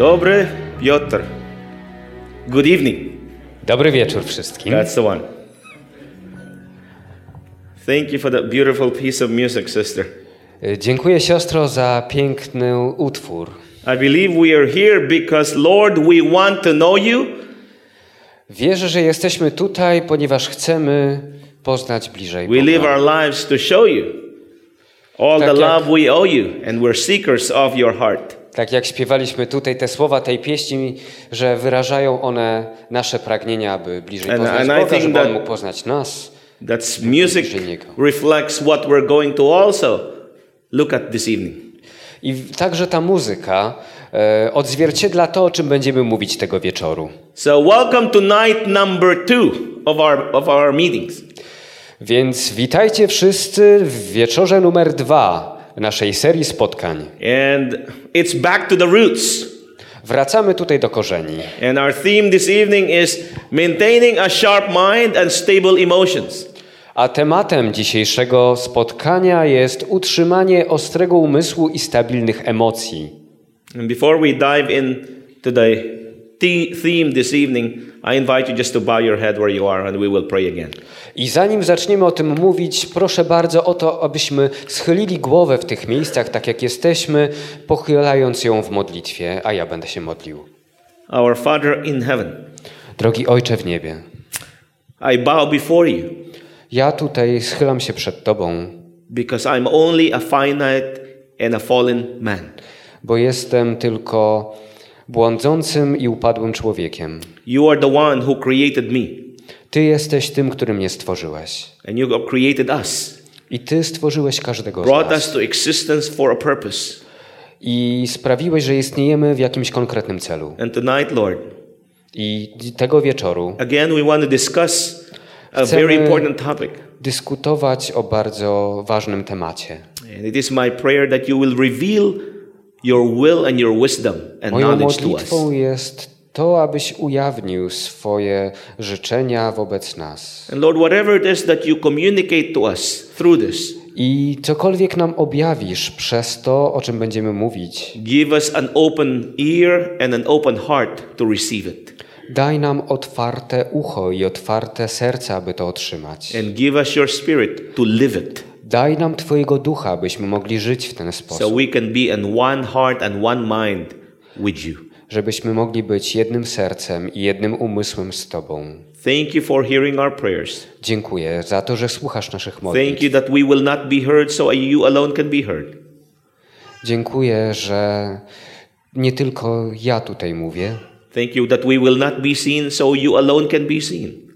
Dobry Piotr. Good evening. Dobry wieczór wszystkim. That's the one. Thank you for that beautiful piece of music, sister. Y, Dziękuję siostro za piękny utwór. I believe we are here because, Lord, we want to know you Wierzę, że jesteśmy tutaj, ponieważ chcemy poznać bliżej We live our lives to show you all the Tak jak- love we owe you, and we're seekers of your heart. Tak jak śpiewaliśmy tutaj te słowa tej pieśni, że wyrażają one nasze pragnienia, aby bliżej And- poznać and I Boga, think żeby On that- mógł poznać nas. That's music reflects what we're going to also look at this evening. I także ta muzyka e, odzwierciedla to, o czym będziemy mówić tego wieczoru. So, welcome to night number two of our of our meetings. Więc witajcie wszyscy w wieczorze numer dwa naszej serii spotkań. And it's back to the roots. Wracamy tutaj do korzeni. And our theme this evening is maintaining a sharp mind and stable emotions. A tematem dzisiejszego spotkania jest utrzymanie ostrego umysłu i stabilnych emocji. And before we dive into the the- theme this evening, I invite you just to bow your head where you are and we will pray again. I zanim zaczniemy o tym mówić, proszę bardzo o to, abyśmy schylili głowę w tych miejscach, tak jak jesteśmy, pochylając ją w modlitwie, a ja będę się modlił. Our Father in heaven, Drogi Ojcze w niebie, I bow before you ja tutaj schylam się przed Tobą, because I'm only a finite and a fallen man. bo jestem tylko błądzącym i upadłym człowiekiem. You are the one who created me, Ty jesteś tym, który mnie stworzyłeś. and you have created us, I Ty stworzyłeś każdego z brought nas. us to existence for a purpose. I sprawiłeś, że istniejemy w jakimś konkretnym celu. And tonight, Lord, I tego wieczoru again, we want to discuss a Chcemy- very important topic. dyskutować o bardzo ważnym temacie. And it is my prayer that you will reveal your will and your wisdom and Moją knowledge to us. modlitwą jest to, abyś ujawnił swoje życzenia wobec nas. And Lord, whatever it is that you communicate to us through this, I cokolwiek nam objawisz przez to, o czym będziemy mówić, give us an open ear and an open heart to receive it. daj nam otwarte ucho i otwarte serce, aby to otrzymać. And give us your spirit to live it. Daj nam Twojego ducha, abyśmy mogli żyć w ten So sposób, we can be in one heart and one mind with you. żebyśmy mogli być jednym sercem i jednym umysłem z Tobą. Thank you for hearing our prayers. Dziękuję za to, że słuchasz naszych modlitw. Thank you that we will not be heard so you alone can be heard. Dziękuję, że nie tylko ja tutaj mówię. Thank you that we will not be seen so you alone can be seen.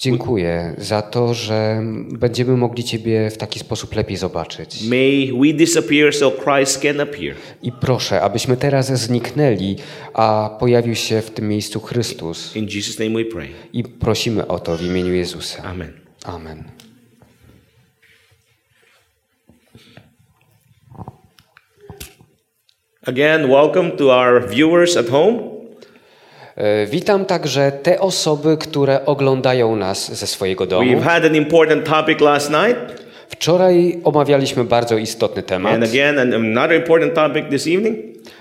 Dziękuję za to, że będziemy mogli Ciebie w taki sposób lepiej zobaczyć. May we disappear so Christ can appear. I proszę, abyśmy teraz zniknęli, a pojawił się w tym miejscu Chrystus. In Jesus' name we pray. I prosimy o to w imieniu Jezusa. Amen. Amen. Again, welcome to our viewers at home. E, Witam także te osoby, które oglądają nas ze swojego domu. We've had an important topic last night, Wczoraj omawialiśmy bardzo istotny temat, and again, an- another important topic this evening,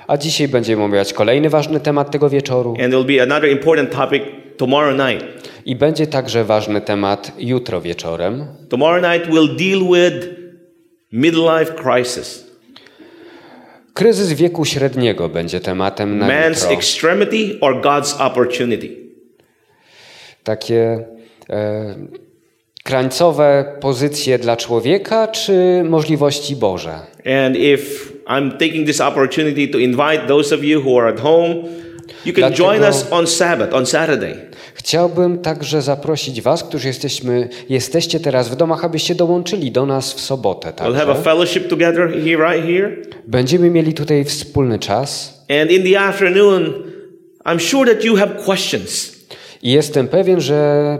a dzisiaj będziemy omawiać kolejny ważny temat tego wieczoru. and there'll be another important topic tomorrow night. I będzie także ważny temat jutro wieczorem. Tomorrow night we'll deal with midlife crisis, Kryzys wieku średniego będzie tematem na man's jutro. extremity or God's opportunity. Takie e, krańcowe pozycje dla człowieka, czy możliwości Boże. And if I'm taking this opportunity to invite those of you who are at home, you can Dlatego- join us on Sabbath, on Saturday. Chciałbym także zaprosić Was, którzy jesteśmy, jesteście teraz w domach, abyście dołączyli do nas w sobotę. We'll have a Także. fellowship together here, right here. Będziemy mieli tutaj wspólny czas And in the afternoon, I'm sure that you have questions i jestem pewien, że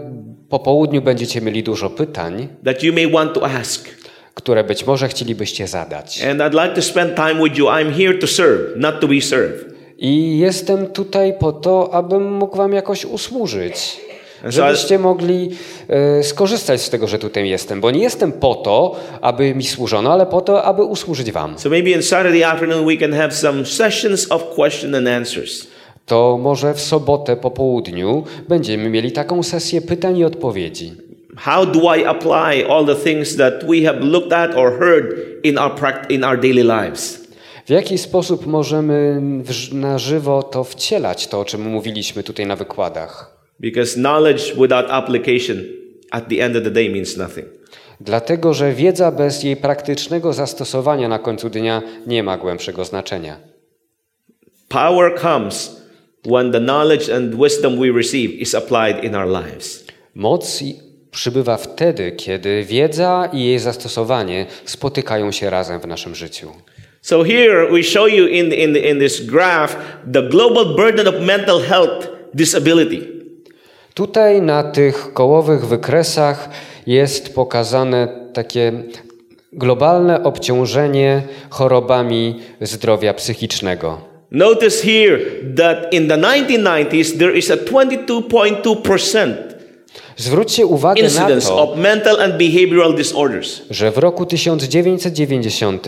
po południu będziecie mieli dużo pytań, that you may want to ask. które być może chcielibyście zadać. And I'd like to spend time with you. I'm here to serve, not to be served. I jestem tutaj po to, abym mógł Wam jakoś usłużyć. Żebyście mogli e, skorzystać z tego, że tutaj jestem. Bo nie jestem po to, aby mi służono, ale po to, aby usłużyć wam. So maybe on Saturday afternoon we can have some sessions of question and answers. To może w sobotę po południu będziemy mieli taką sesję pytań i odpowiedzi. How do I apply all the things that we have looked at or heard in our in our daily lives? W jaki sposób możemy na żywo to wcielać, to o czym mówiliśmy tutaj na wykładach? Because knowledge without application at the end of the day means nothing. Dlatego, że wiedza bez jej praktycznego zastosowania na końcu dnia nie ma głębszego znaczenia. Power comes when the knowledge and wisdom we receive is applied in our lives. Moc przybywa wtedy, kiedy wiedza i jej zastosowanie spotykają się razem w naszym życiu. So here we show you in, in, in this graph the global burden of mental health disability. Tutaj na tych kołowych wykresach jest pokazane takie globalne obciążenie chorobami zdrowia psychicznego. Notice here that in the 1990s there is a 22.2% Zwróćcie uwagę na to, of mental and behavioral disorders. że w roku 1990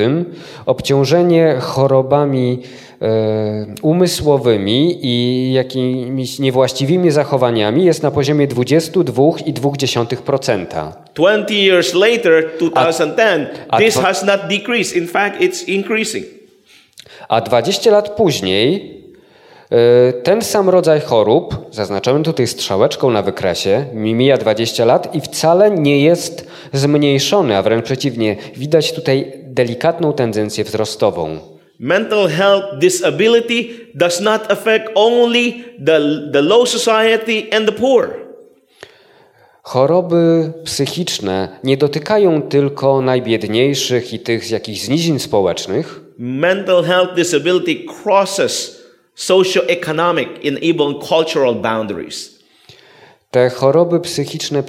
obciążenie chorobami e, umysłowymi i jakimiś niewłaściwymi zachowaniami jest na poziomie 22,2%. 20 years later, 2010, a this dwa- has not decreased. In fact, it's increasing. A 20 lat później ten sam rodzaj chorób, zaznaczony tutaj strzałeczką na wykresie, mi mija 20 lat i wcale nie jest zmniejszony, a wręcz przeciwnie, widać tutaj delikatną tendencję wzrostową. Mental health disability does not affect only the, the low society and the poor. Choroby psychiczne nie dotykają tylko najbiedniejszych i tych z jakichś znizin społecznych, Mental health disability crosses socio-economic and even cultural boundaries. Te choroby psychiczne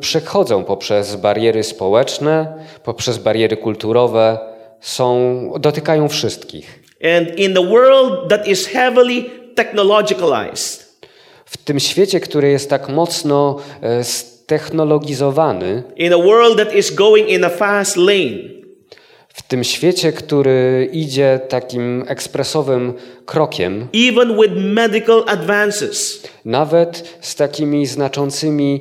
przechodzą poprzez bariery społeczne, poprzez bariery kulturowe, są, dotykają wszystkich. And in the world that is heavily technologicalized, W tym świecie, który jest tak mocno e, stechnologizowany, in a world that is going in a fast lane, w tym świecie, który idzie takim ekspresowym krokiem, even with medical advances, nawet z takimi znaczącymi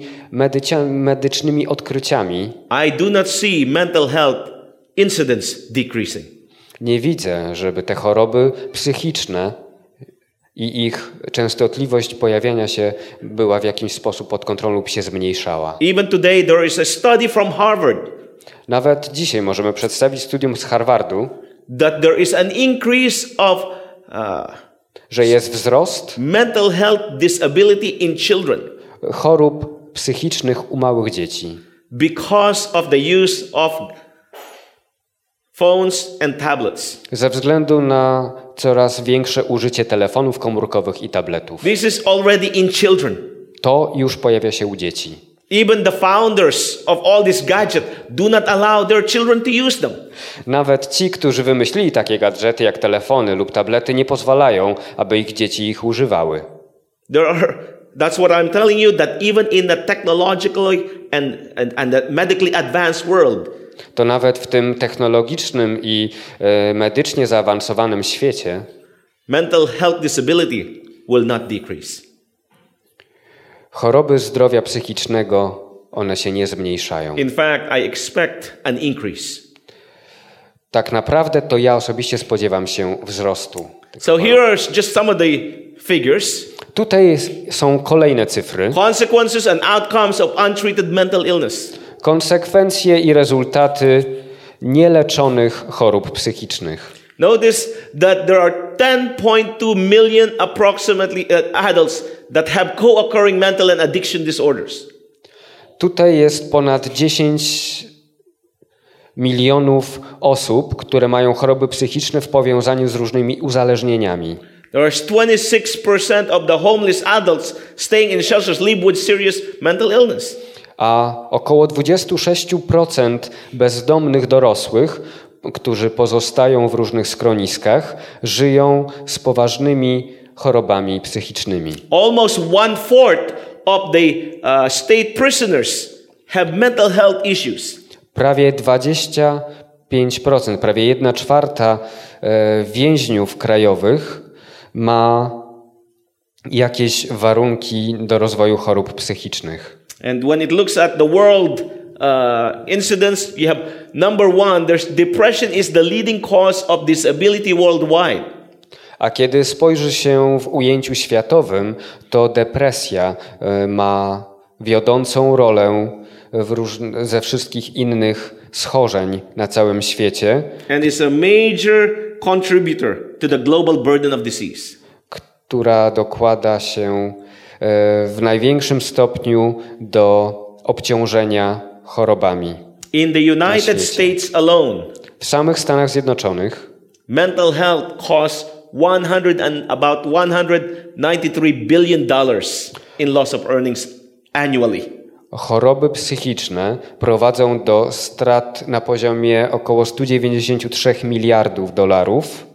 medycznymi odkryciami, I do not see mental health incidents decreasing. nie widzę, żeby te choroby psychiczne i ich częstotliwość pojawiania się była w jakiś sposób pod kontrolą lub się zmniejszała. Even today, there is a study from Harvard Nawet dzisiaj możemy przedstawić studium z Harvardu, that there is an increase of uh, że jest wzrost mental health disability in children chorób psychicznych u małych dzieci because of the use of phones and tablets. ze względu na coraz większe użycie telefonów komórkowych i tabletów. This is already in children. To już pojawia się u dzieci. Even the founders of all these gadgets do not allow their children to use them. Nawet ci, którzy wymyślili takie gadżety jak telefony lub tablety, nie pozwalają, aby ich dzieci ich używały. There are, that's what I'm telling you, that even in the technologically and, and, and the medically advanced world, To nawet w tym technologicznym i e, medycznie zaawansowanym świecie mental health disability will not decrease. Choroby zdrowia psychicznego one się nie zmniejszają. In fact, I expect an increase. Tak naprawdę to ja osobiście spodziewam się wzrostu. So here are just some of the figures Tutaj są kolejne cyfry. consequences and outcomes of untreated mental illness. Konsekwencje i rezultaty nieleczonych chorób psychicznych. Notice that there are 10.2 million approximately uh, adults that have co-occurring mental and addiction disorders. Tutaj jest ponad 10 milionów osób, które mają choroby psychiczne w powiązaniu z różnymi uzależnieniami. There is 26% of the homeless adults staying in shelters live with serious mental illness. A około 26% bezdomnych dorosłych, którzy pozostają w różnych schroniskach, żyją z poważnymi chorobami psychicznymi. Almost one fourth of the uh, state prisoners have mental health issues. Prawie 25%, prawie 1 czwarta e, więźniów krajowych ma jakieś warunki do rozwoju chorób psychicznych. And when it looks at the world uh, incidents, you have number one, there's depression is the leading cause of disability worldwide. A kiedy spojrzy się w ujęciu światowym, to depresja e, ma wiodącą rolę ze wszystkich innych schorzeń na całym świecie, And is a major contributor to the global burden of disease. która dokłada się e, w największym stopniu do obciążenia chorobami. In the United. States alone, W samych Stanach Zjednoczonych mental health costs 100 and about 193 billion dollars in loss of earnings annually. choroby psychiczne prowadzą do strat na poziomie około 193 miliardów dolarów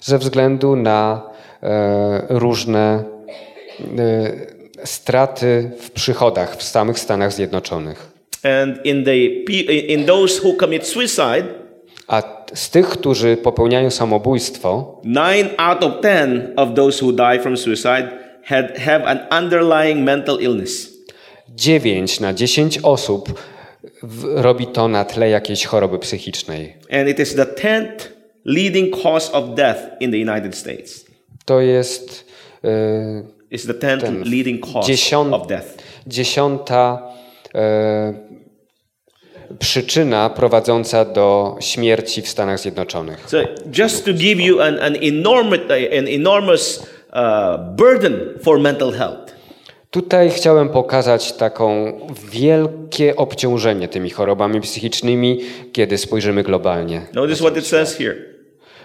ze względu na e, różne e, straty w przychodach w samych Stanach Zjednoczonych. And in the in those who commit suicide, A z tych, którzy popełniają samobójstwo, 9 out of 10 of those who die from suicide had have an underlying mental illness. 9 na 10 osób w, robi to na tle jakiejś choroby psychicznej. And it is the 10th leading cause of death in the United States. To jest e, It's the 10th leading cause dziesiąt, of death. dziesiąta przyczyna prowadząca do śmierci w Stanach Zjednoczonych. So just to give you an, an enormous, an enormous uh, burden for mental health. Tutaj chciałem pokazać taką wielkie obciążenie tymi chorobami psychicznymi, kiedy spojrzymy globalnie. Notice what it says here.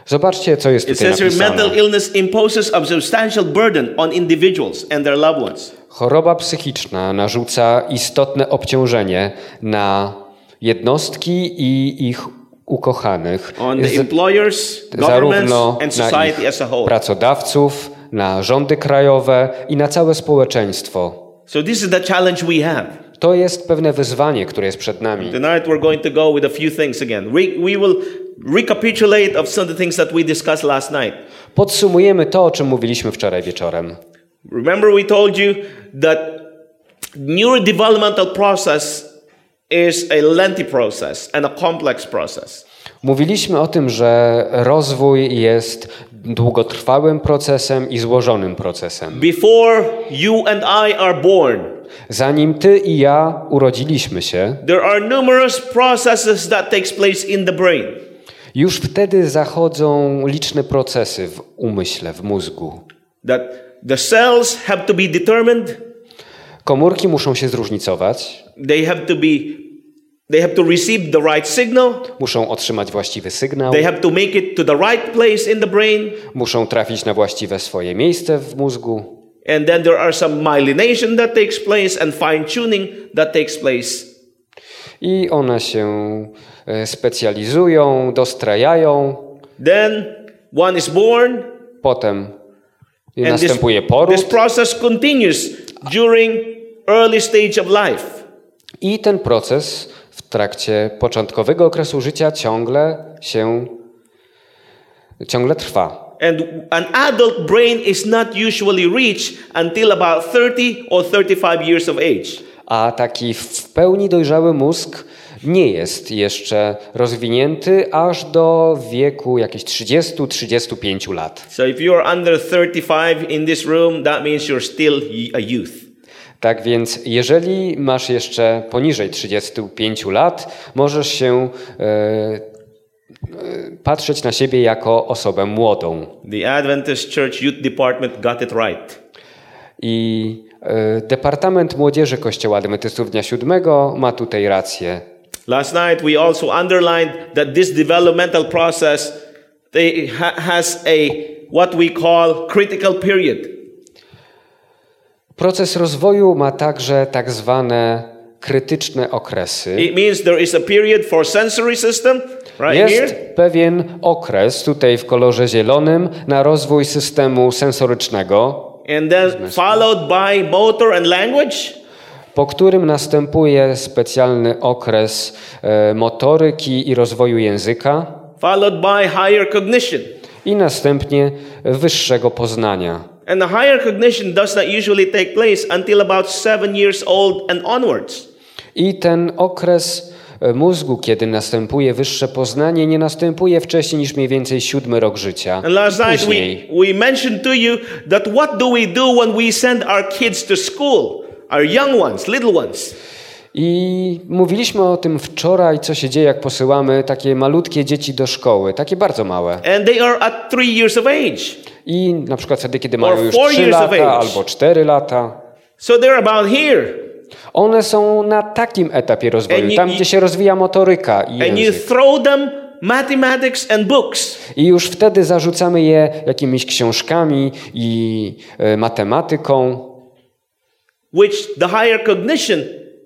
Zobaczcie, co jest It tutaj says napisane. mental illness imposes a substantial burden on individuals and their loved ones. Choroba psychiczna narzuca istotne obciążenie na jednostki i ich ukochanych, On the employers, zarówno and na society as a whole. pracodawców, na rządy krajowe i na całe społeczeństwo. So this is the challenge we have. To jest pewne wyzwanie, które jest przed nami. Tonight we're going to go with a few things again. Re- we will recapitulate of some of the things that we discussed last night. Podsumujemy to, o czym mówiliśmy wczoraj wieczorem. Remember we told you that neurodevelopmental process is a lengthy process and a complex process. Mówiliśmy o tym, że rozwój jest długotrwałym procesem i złożonym procesem. Before you and I are born, Zanim ty i ja urodziliśmy się, there are numerous processes that takes place in the brain. już wtedy zachodzą liczne procesy w umyśle, w mózgu. That the cells have to be determined, Komórki muszą się zróżnicować, they have to be they have to receive the right signal, muszą otrzymać właściwy sygnał, they have to make it to the right place in the brain, muszą trafić na właściwe swoje miejsce w mózgu. and then there are some myelination that takes place and fine tuning that takes place. I one się e, specjalizują, dostrajają, Then one is born, potem and this, następuje this poród process continues during early stage of life. i ten proces w trakcie początkowego okresu życia ciągle się ciągle trwa. And an adult brain is not usually reached until about 30 or 35 years of age. A taki w pełni dojrzały mózg nie jest jeszcze rozwinięty aż do wieku jakichś 30-35 lat. So if you're under 35 in this room, that means you're still a youth. Tak więc, jeżeli masz jeszcze poniżej 35 lat, możesz się e, e, patrzeć na siebie jako osobę młodą. The Adventist Church Youth Department got it right. I e, Departament Młodzieży Kościoła Adwentystów Dnia Siódmego ma tutaj rację. Last night we also underlined that this developmental process has a what we call critical period. Proces rozwoju ma także tak zwane krytyczne okresy. It means there is a period for sensory system right Jest here. pewien okres tutaj w kolorze zielonym na rozwój systemu sensorycznego. and then followed by motor and language. Po którym następuje specjalny okres e, motoryki i rozwoju języka followed by higher cognition. i następnie wyższego poznania. And the higher cognition does not usually take place until about seven years old and onwards. I ten okres e, mózgu, kiedy następuje wyższe poznanie, nie następuje wcześniej niż mniej więcej siódmy rok życia. And last night we, we mentioned to you that what do we do when we send our kids to school? Our young ones, little ones. I mówiliśmy o tym wczoraj, co się dzieje, jak posyłamy takie malutkie dzieci do szkoły, takie bardzo małe. And they are at three years of age. I na przykład wtedy, kiedy mają już four 3 years of lata albo 4 lata, So they're about here. one są na takim etapie rozwoju, you- tam you- gdzie się rozwija motoryka i And you język. throw them mathematics and books. I już wtedy zarzucamy je jakimiś książkami i e, matematyką, which the higher cognition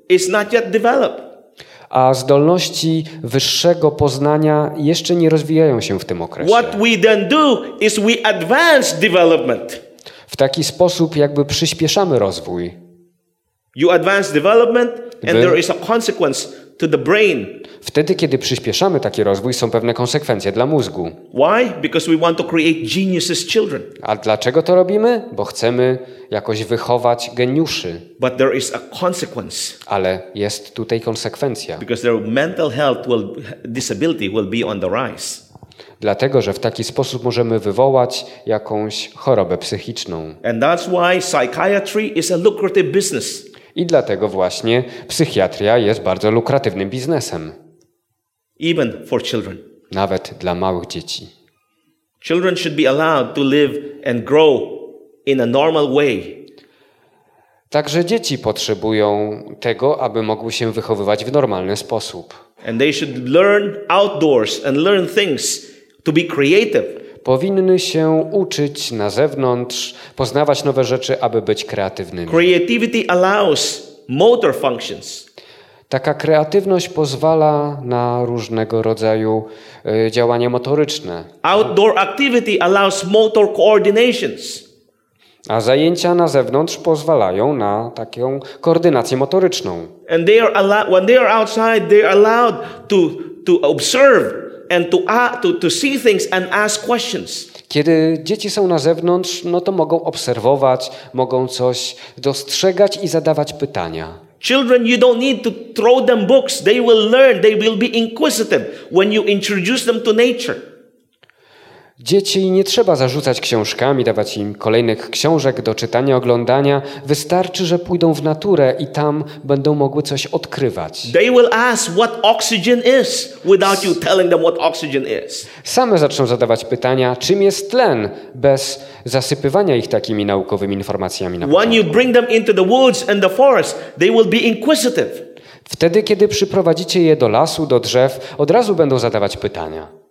is not yet developed. a zdolności wyższego poznania jeszcze nie rozwijają się w tym okresie. What we then do is we advance development. W taki sposób jakby przyspieszamy rozwój. You advance development, and Wy- there is a consequence to the brain. Wtedy, kiedy przyspieszamy taki rozwój, są pewne konsekwencje dla mózgu. Why? Because we want to create geniuses children. A dlaczego to robimy? Bo chcemy jakoś wychować geniuszy. But there is a consequence Ale jest tutaj konsekwencja. because their mental health will disability will be on the rise. Dlatego, że w taki sposób możemy wywołać jakąś chorobę psychiczną. And that's why psychiatry is a lucrative business. I dlatego właśnie psychiatria jest bardzo lukratywnym biznesem, even for children. nawet dla małych dzieci. Children should be allowed to live and grow in a normal way. Także dzieci potrzebują tego, aby mogły się wychowywać w normalny sposób. And they should learn outdoors and learn things to be creative. Powinny się uczyć na zewnątrz, poznawać nowe rzeczy, aby być kreatywnymi. Creativity allows motor functions. Taka kreatywność pozwala na różnego rodzaju y, działania motoryczne, Outdoor activity allows motor coordinations. a zajęcia na zewnątrz pozwalają na taką koordynację motoryczną. And they are allow- when they are outside, they are allowed to, to observe and to, to, to see things and ask questions. Kiedy dzieci są na zewnątrz, no to mogą obserwować, mogą coś dostrzegać i zadawać pytania. Children, you don't need to throw them books. They will learn. They will be inquisitive when you introduce them to nature. Dzieci nie trzeba zarzucać książkami, dawać im kolejnych książek do czytania, oglądania. Wystarczy, że pójdą w naturę i tam będą mogły coś odkrywać. They will ask what oxygen is without you telling them what oxygen is. Same zaczną zadawać pytania, czym jest tlen, bez zasypywania ich takimi naukowymi informacjami na When you bring them into the woods and the forest, they will be inquisitive. Wtedy, kiedy przyprowadzicie je do lasu, do drzew, od razu będą zadawać pytania.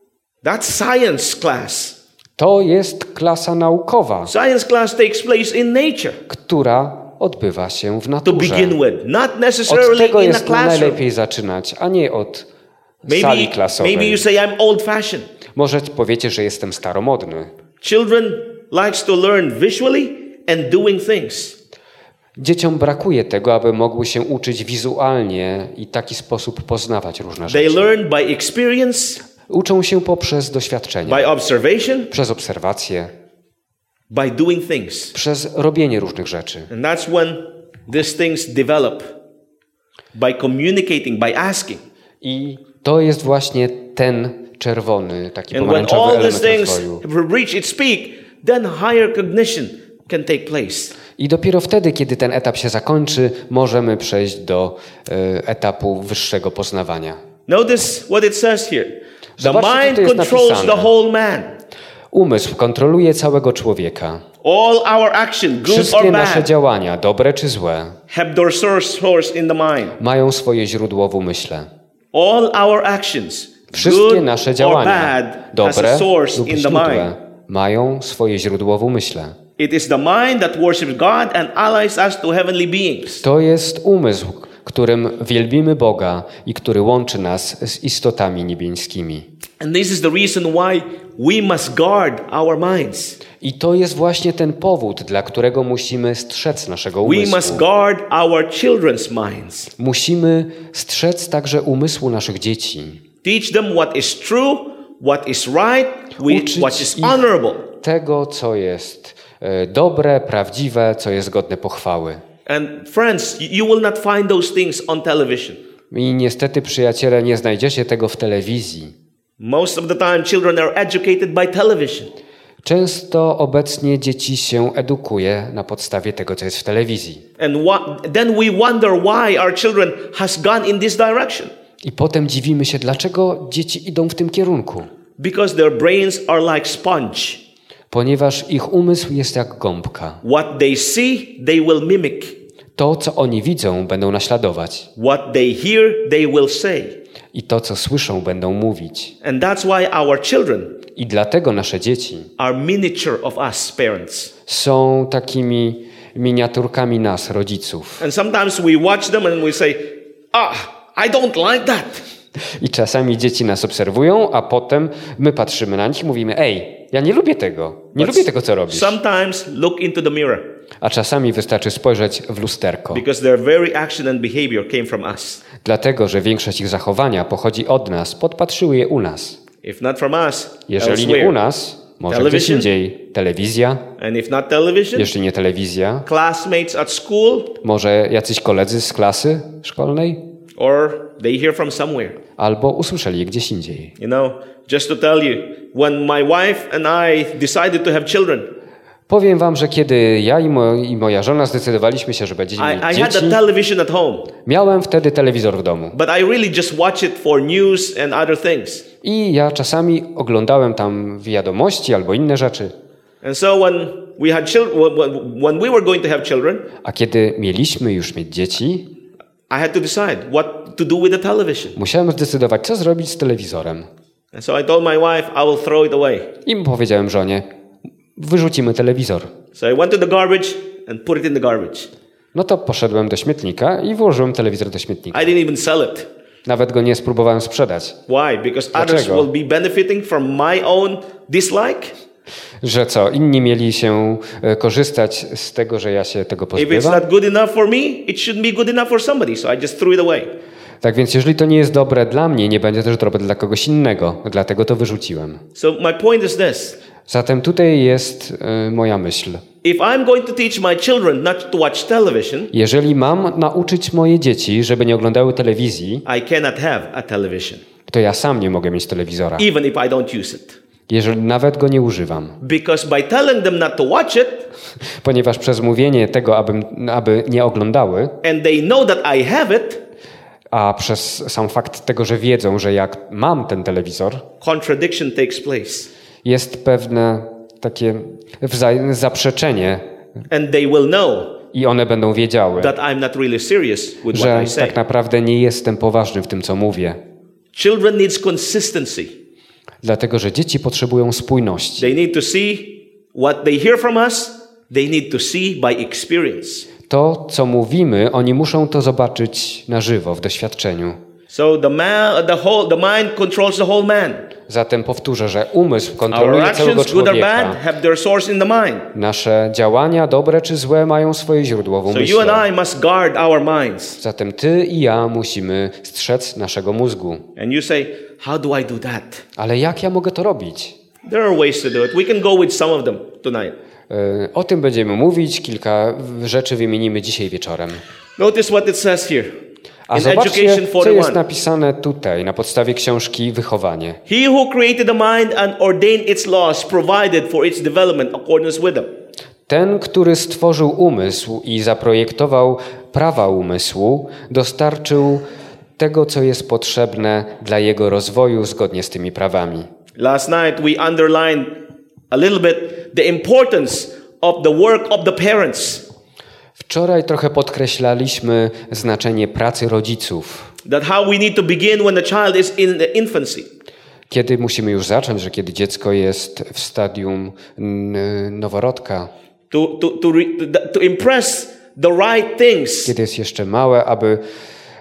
That's science class. To jest klasa naukowa, Science class takes place in nature która odbywa się w to naturze. begin with, not Od necessarily tego in a jest najlepiej zaczynać, a nie od sali Maybe, maybe klasowej. you say I'm old fashioned. Może powiecie, że jestem staromodny. Children likes to learn visually and doing things. Dzieciom brakuje tego, aby mogły się uczyć wizualnie i w taki sposób poznawać różne They rzeczy. learn by experience, Uczą się poprzez doświadczenia, by observation, przez obserwacje, by doing things. przez robienie różnych rzeczy. And that's when these things develop by communicating, by asking. I to jest właśnie ten czerwony, taki And when pomarańczowy all these element things rozwoju. reach its peak, then higher cognition can take place. I dopiero wtedy, kiedy ten etap się zakończy, możemy przejść do e, etapu wyższego poznawania. Notice what it says here. The Zobaczcie, mind controls the whole man. Umysł kontroluje całego człowieka. All our action, good Wszystkie or nasze bad, działania, dobre czy złe, have their source in the mind. mają swoje źródło w umyśle. All our actions, Wszystkie good nasze działania, dobre lub źródłe, mają swoje źródło w umyśle. To jest umysł, którym wielbimy Boga i który łączy nas z istotami niebieskimi. I to jest właśnie ten powód, dla którego musimy strzec naszego umysłu. Musimy strzec także umysłu naszych dzieci. Teach them what is true, what is right, what is honorable. tego, co jest e, dobre, prawdziwe, co jest godne pochwały. And friends, you- you will not find those things on television. I niestety, przyjaciele, nie znajdziecie tego w telewizji. Most of the time, children are educated by television. Często obecnie dzieci się edukuje na podstawie tego, co jest w telewizji. And then we wonder why our children has gone in this direction. I potem dziwimy się, dlaczego dzieci idą w tym kierunku. Because their brains are like sponge. Ponieważ ich umysł jest jak gąbka. What they see, they will mimic. To, co oni widzą, będą naśladować. What they hear, they will say. I to, co słyszą, będą mówić. And that's why our children I dlatego nasze dzieci are miniature of us parents. są takimi miniaturkami nas, rodziców. And sometimes we watch them and we say, ah, I don't like that. I czasami dzieci nas obserwują, a potem my patrzymy na nich i mówimy: Ej, ja nie lubię tego. Nie lubię tego, co robisz. Sometimes look into the mirror A czasami wystarczy spojrzeć w lusterko. because their very action and behavior came from us. Dlatego, że większość ich zachowania pochodzi od nas, podpatrzyły je u nas. If not from us, Jeżeli nie u nas, może gdzieś indziej. Telewizja, And if not television, jeśli nie telewizja, classmates at school, może jacyś koledzy z klasy szkolnej, or they hear from somewhere. albo usłyszeli je gdzieś indziej. You know, just to tell you, when my wife and I decided to have children, Powiem wam, że kiedy ja i, mo i moja żona zdecydowaliśmy się, że będziemy I, mieć I had dzieci, the television at home, miałem wtedy telewizor w domu. but I really just watch it for news and other things. I ja czasami oglądałem tam wiadomości albo inne rzeczy. And so when we had children, when we were going to have children, A kiedy mieliśmy już mieć dzieci, I had to decide what to do with the television. musiałem zdecydować, co zrobić z telewizorem. And so I told my wife, I will throw it away. I powiedziałem żonie, wyrzucimy telewizor. So I went to the garbage and put it in the garbage. No to poszedłem do śmietnika i włożyłem telewizor do śmietnika. I didn't even sell it. Nawet go nie spróbowałem sprzedać. Why? Because others Dlaczego? will be benefiting from my own dislike. Że co, inni mieli się e, korzystać z tego, że ja się tego If it's pozbywam? not good enough for me, it shouldn't be good enough for somebody. So I just threw it away. Tak więc jeżeli to nie jest dobre dla mnie, nie będzie też dobre dla kogoś innego. Dlatego to wyrzuciłem. So my point is this. Zatem tutaj jest e, moja myśl. Jeżeli mam nauczyć moje dzieci, żeby nie oglądały telewizji, to ja sam nie mogę mieć telewizora, even if I don't use it. Jeżeli nawet go nie używam. Because by telling them not to watch it, Ponieważ przez mówienie tego, aby, aby nie oglądały, and they know that I have it, a przez sam fakt tego, że wiedzą, że jak mam ten telewizor, contradiction takes place. jest pewne takie zaprzeczenie And they will know i one będą wiedziały, że tak naprawdę nie jestem poważny w tym, co mówię. Children needs consistency. Dlatego, że dzieci potrzebują spójności. They need to see what they hear from us. They need to see by experience. To, co mówimy, oni muszą to zobaczyć na żywo, w doświadczeniu. So the man, the whole, the mind controls the whole man. Zatem powtórzę, że umysł kontroluje całego człowieka. Nasze działania, dobre czy złe, mają swoje źródło w umyśle. Zatem ty i ja musimy strzec naszego mózgu. Ale jak ja mogę to robić? There are ways to do it. We can go with some of them tonight. E, O tym będziemy mówić. Kilka rzeczy wymienimy dzisiaj wieczorem. Notice what it says here A zobaczcie, Education co jest 41. napisane tutaj na podstawie książki Wychowanie. He who created the mind and ordained its laws provided for its development accordance with them. Ten, który stworzył umysł i zaprojektował prawa umysłu, dostarczył tego, co jest potrzebne dla jego rozwoju zgodnie z tymi prawami. Last night we underlined a little bit the importance of the work of the parents. Wczoraj trochę podkreślaliśmy znaczenie pracy rodziców. That how we need to begin when the child is in the infancy. Kiedy musimy już zacząć, że kiedy dziecko jest w stadium noworodka, To, to, to, re, to, impress the right things kiedy jest jeszcze małe, aby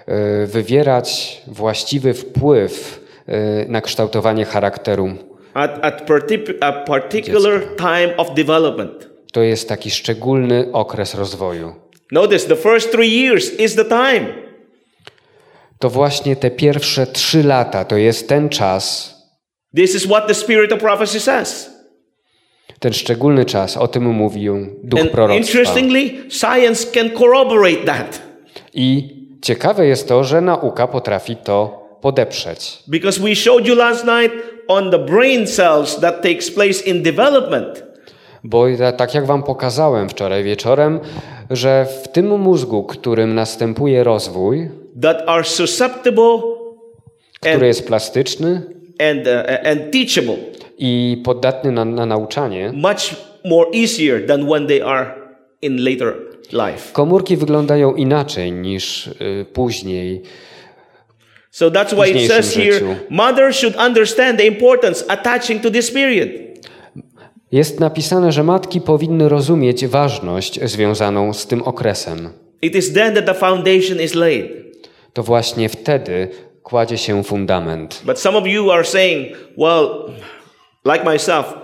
e, wywierać właściwy wpływ e, na kształtowanie charakteru. at, at partic- particular time of development. To jest taki szczególny okres rozwoju. Notice the first three years is the time. To właśnie te pierwsze trzy lata to jest ten czas, This is what the spirit of prophecy says. ten szczególny czas, o tym mówił duch And proroctwa. interestingly, science can corroborate that I ciekawe jest to, że nauka potrafi to podeprzeć. because we showed you last night on the brain cells that takes place in development. Bo tak jak wam pokazałem wczoraj wieczorem, że w tym mózgu, którym następuje rozwój, that are susceptible który and, jest plastyczny and, uh, and teachable i podatny na, na nauczanie, much more easier than when they are in later life. komórki wyglądają inaczej niż y, później. So that's why it says here, mothers should understand the importance attaching to this period. Jest napisane, że matki powinny rozumieć ważność związaną z tym okresem. It is then that the foundation is laid. To właśnie wtedy kładzie się fundament. But some of you are saying, well, like myself,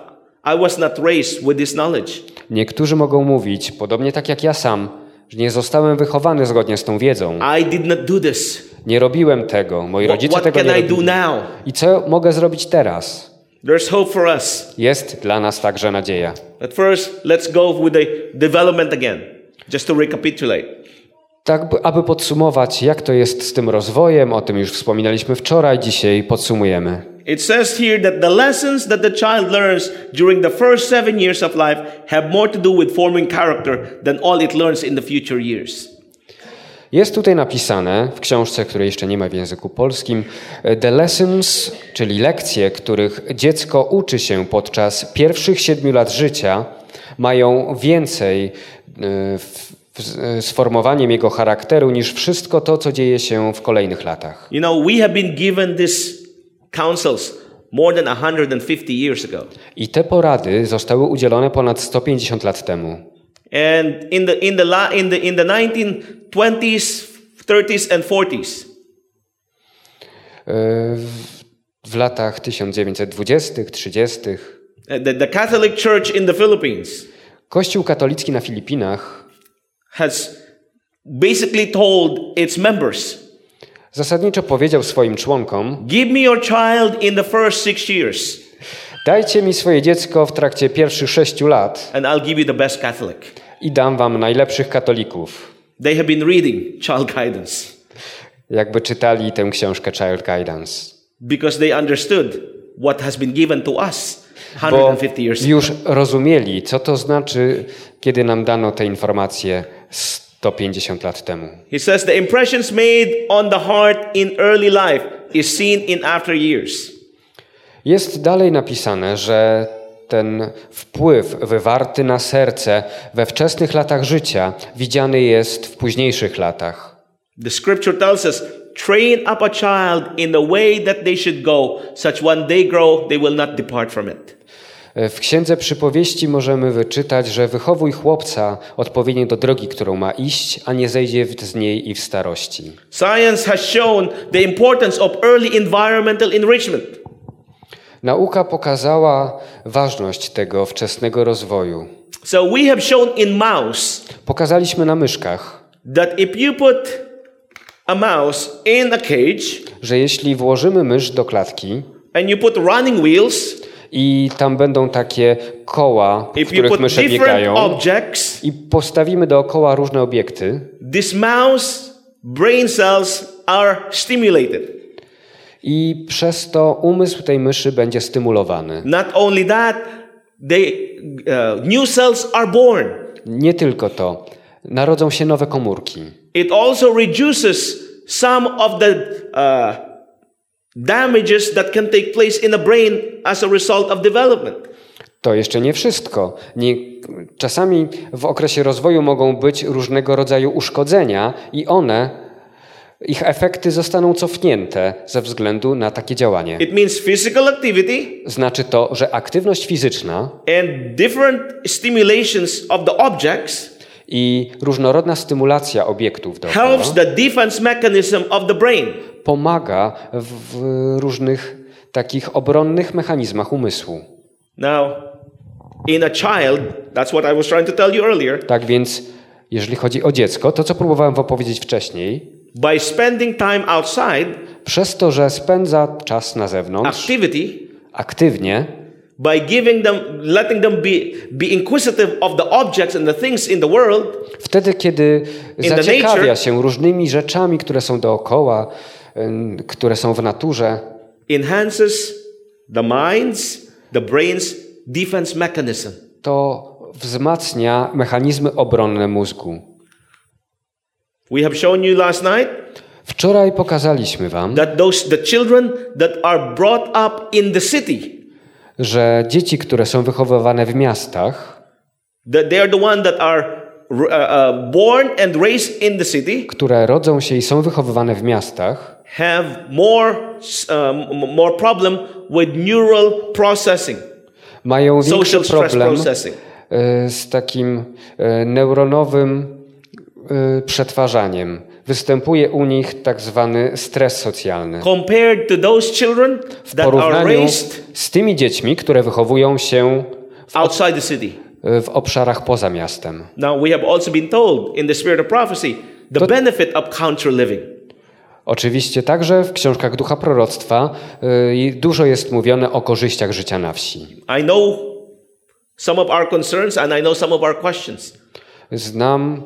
I was not raised with this knowledge. Niektórzy mogą mówić, podobnie tak jak ja sam, że nie zostałem wychowany zgodnie z tą wiedzą. I did not do this. Nie robiłem tego, moi What, rodzice what tego can nie I do robili. now? I co mogę zrobić teraz? There's hope for us. Jest dla nas także nadzieja. But first, let's go with the development again, just to recapitulate. Tak, by- aby podsumować, jak to jest z tym rozwojem, o tym już wspominaliśmy wczoraj, dzisiaj podsumujemy. It says here that the lessons that the child learns during the first seven years of life have more to do with forming character than all it learns in the future years. Jest tutaj napisane w książce, której jeszcze nie ma w języku polskim, The Lessons, czyli lekcje, których dziecko uczy się podczas pierwszych siedmiu lat życia, mają więcej y, w, w, z formowaniem jego charakteru niż wszystko to, co dzieje się w kolejnych latach. You know, we have been given these counsels more than 150 years ago. I te porady zostały udzielone ponad 150 lat temu. And in the, in the, la, in the, in the 1920s, 30s, and 40s, Y, W, w latach 1920., 30. uh, the, the Catholic Church in the Philippines Kościół katolicki na Filipinach has basically told its members zasadniczo powiedział swoim członkom: Give me your child in the first six years, Dajcie mi swoje dziecko w trakcie pierwszych sześciu lat and I'll give you the best Catholic. I dam wam najlepszych katolików. They have been reading Child Guidance Jakby czytali tę książkę Child Guidance. because they understood what has been given to us Bo 150 years ago. już rozumieli, co to znaczy, kiedy nam dano te informacje 150 lat temu. He says the impressions made on the heart in early life is seen in after years. Jest dalej napisane, że ten wpływ wywarty na serce we wczesnych latach życia widziany jest w późniejszych latach. The scripture tells us, train up a child in the way that they should go, such grow, they will not depart from it. W Księdze Przypowieści możemy wyczytać, że wychowuj chłopca odpowiednio do drogi, którą ma iść, a nie zejdzie z niej i w starości. Science has shown the importance of early environmental enrichment. Nauka pokazała ważność tego wczesnego rozwoju. So we have shown in mouse Pokazaliśmy na myszkach, that if you put a mouse in a cage że jeśli włożymy mysz do klatki and you put running wheels, i tam będą takie koła, w if których mysze biegają, objects, i postawimy dookoła różne obiekty, this mouse brain cells are stimulated. I przez to umysł tej myszy będzie stymulowany. Not only that, they, uh, new cells are born. Nie tylko to, narodzą się nowe komórki. It also reduces some of the uh, damages that can take place in the brain as a result of development. To jeszcze nie wszystko. Nie, czasami w okresie rozwoju mogą być różnego rodzaju uszkodzenia i one, ich efekty zostaną cofnięte ze względu na takie działanie. It means physical activity Znaczy to, że aktywność fizyczna and different stimulations of the objects I różnorodna stymulacja obiektów dookoła helps the defense mechanism of the brain. pomaga w, różnych takich obronnych mechanizmach umysłu. Now, in a child, that's what I was trying to tell you earlier, Tak więc, jeżeli chodzi o dziecko, to co próbowałem wam powiedzieć wcześniej, by spending time outside, przez to, że spędza czas na zewnątrz, activity, aktywnie, by giving them, letting them be, be inquisitive of the objects and the things in the world, wtedy, kiedy zaciekawia nature- się różnymi rzeczami, które są dookoła, które są w naturze, enhances the mind's, the brain's defense mechanism. to wzmacnia mechanizmy obronne mózgu. We have shown you last night Wczoraj pokazaliśmy wam, that those the children that are brought up in the city, że dzieci, które są wychowywane w miastach, that they are the one that are uh, uh, born and raised in the city, które rodzą się i są wychowywane w miastach, have more um, more problem with neural processing, mają większy problem e, z takim e, neuronowym przetwarzaniem. Występuje u nich tak zwany stres socjalny. W porównaniu z tymi dziećmi, które wychowują się outside the city. e, w obszarach poza miastem. Now we have also been told in the spirit of prophecy the To- benefit of country living. Oczywiście także w książkach Ducha Proroctwa i dużo jest mówione o korzyściach życia na wsi. I know some of our concerns and I know some of our questions. Znam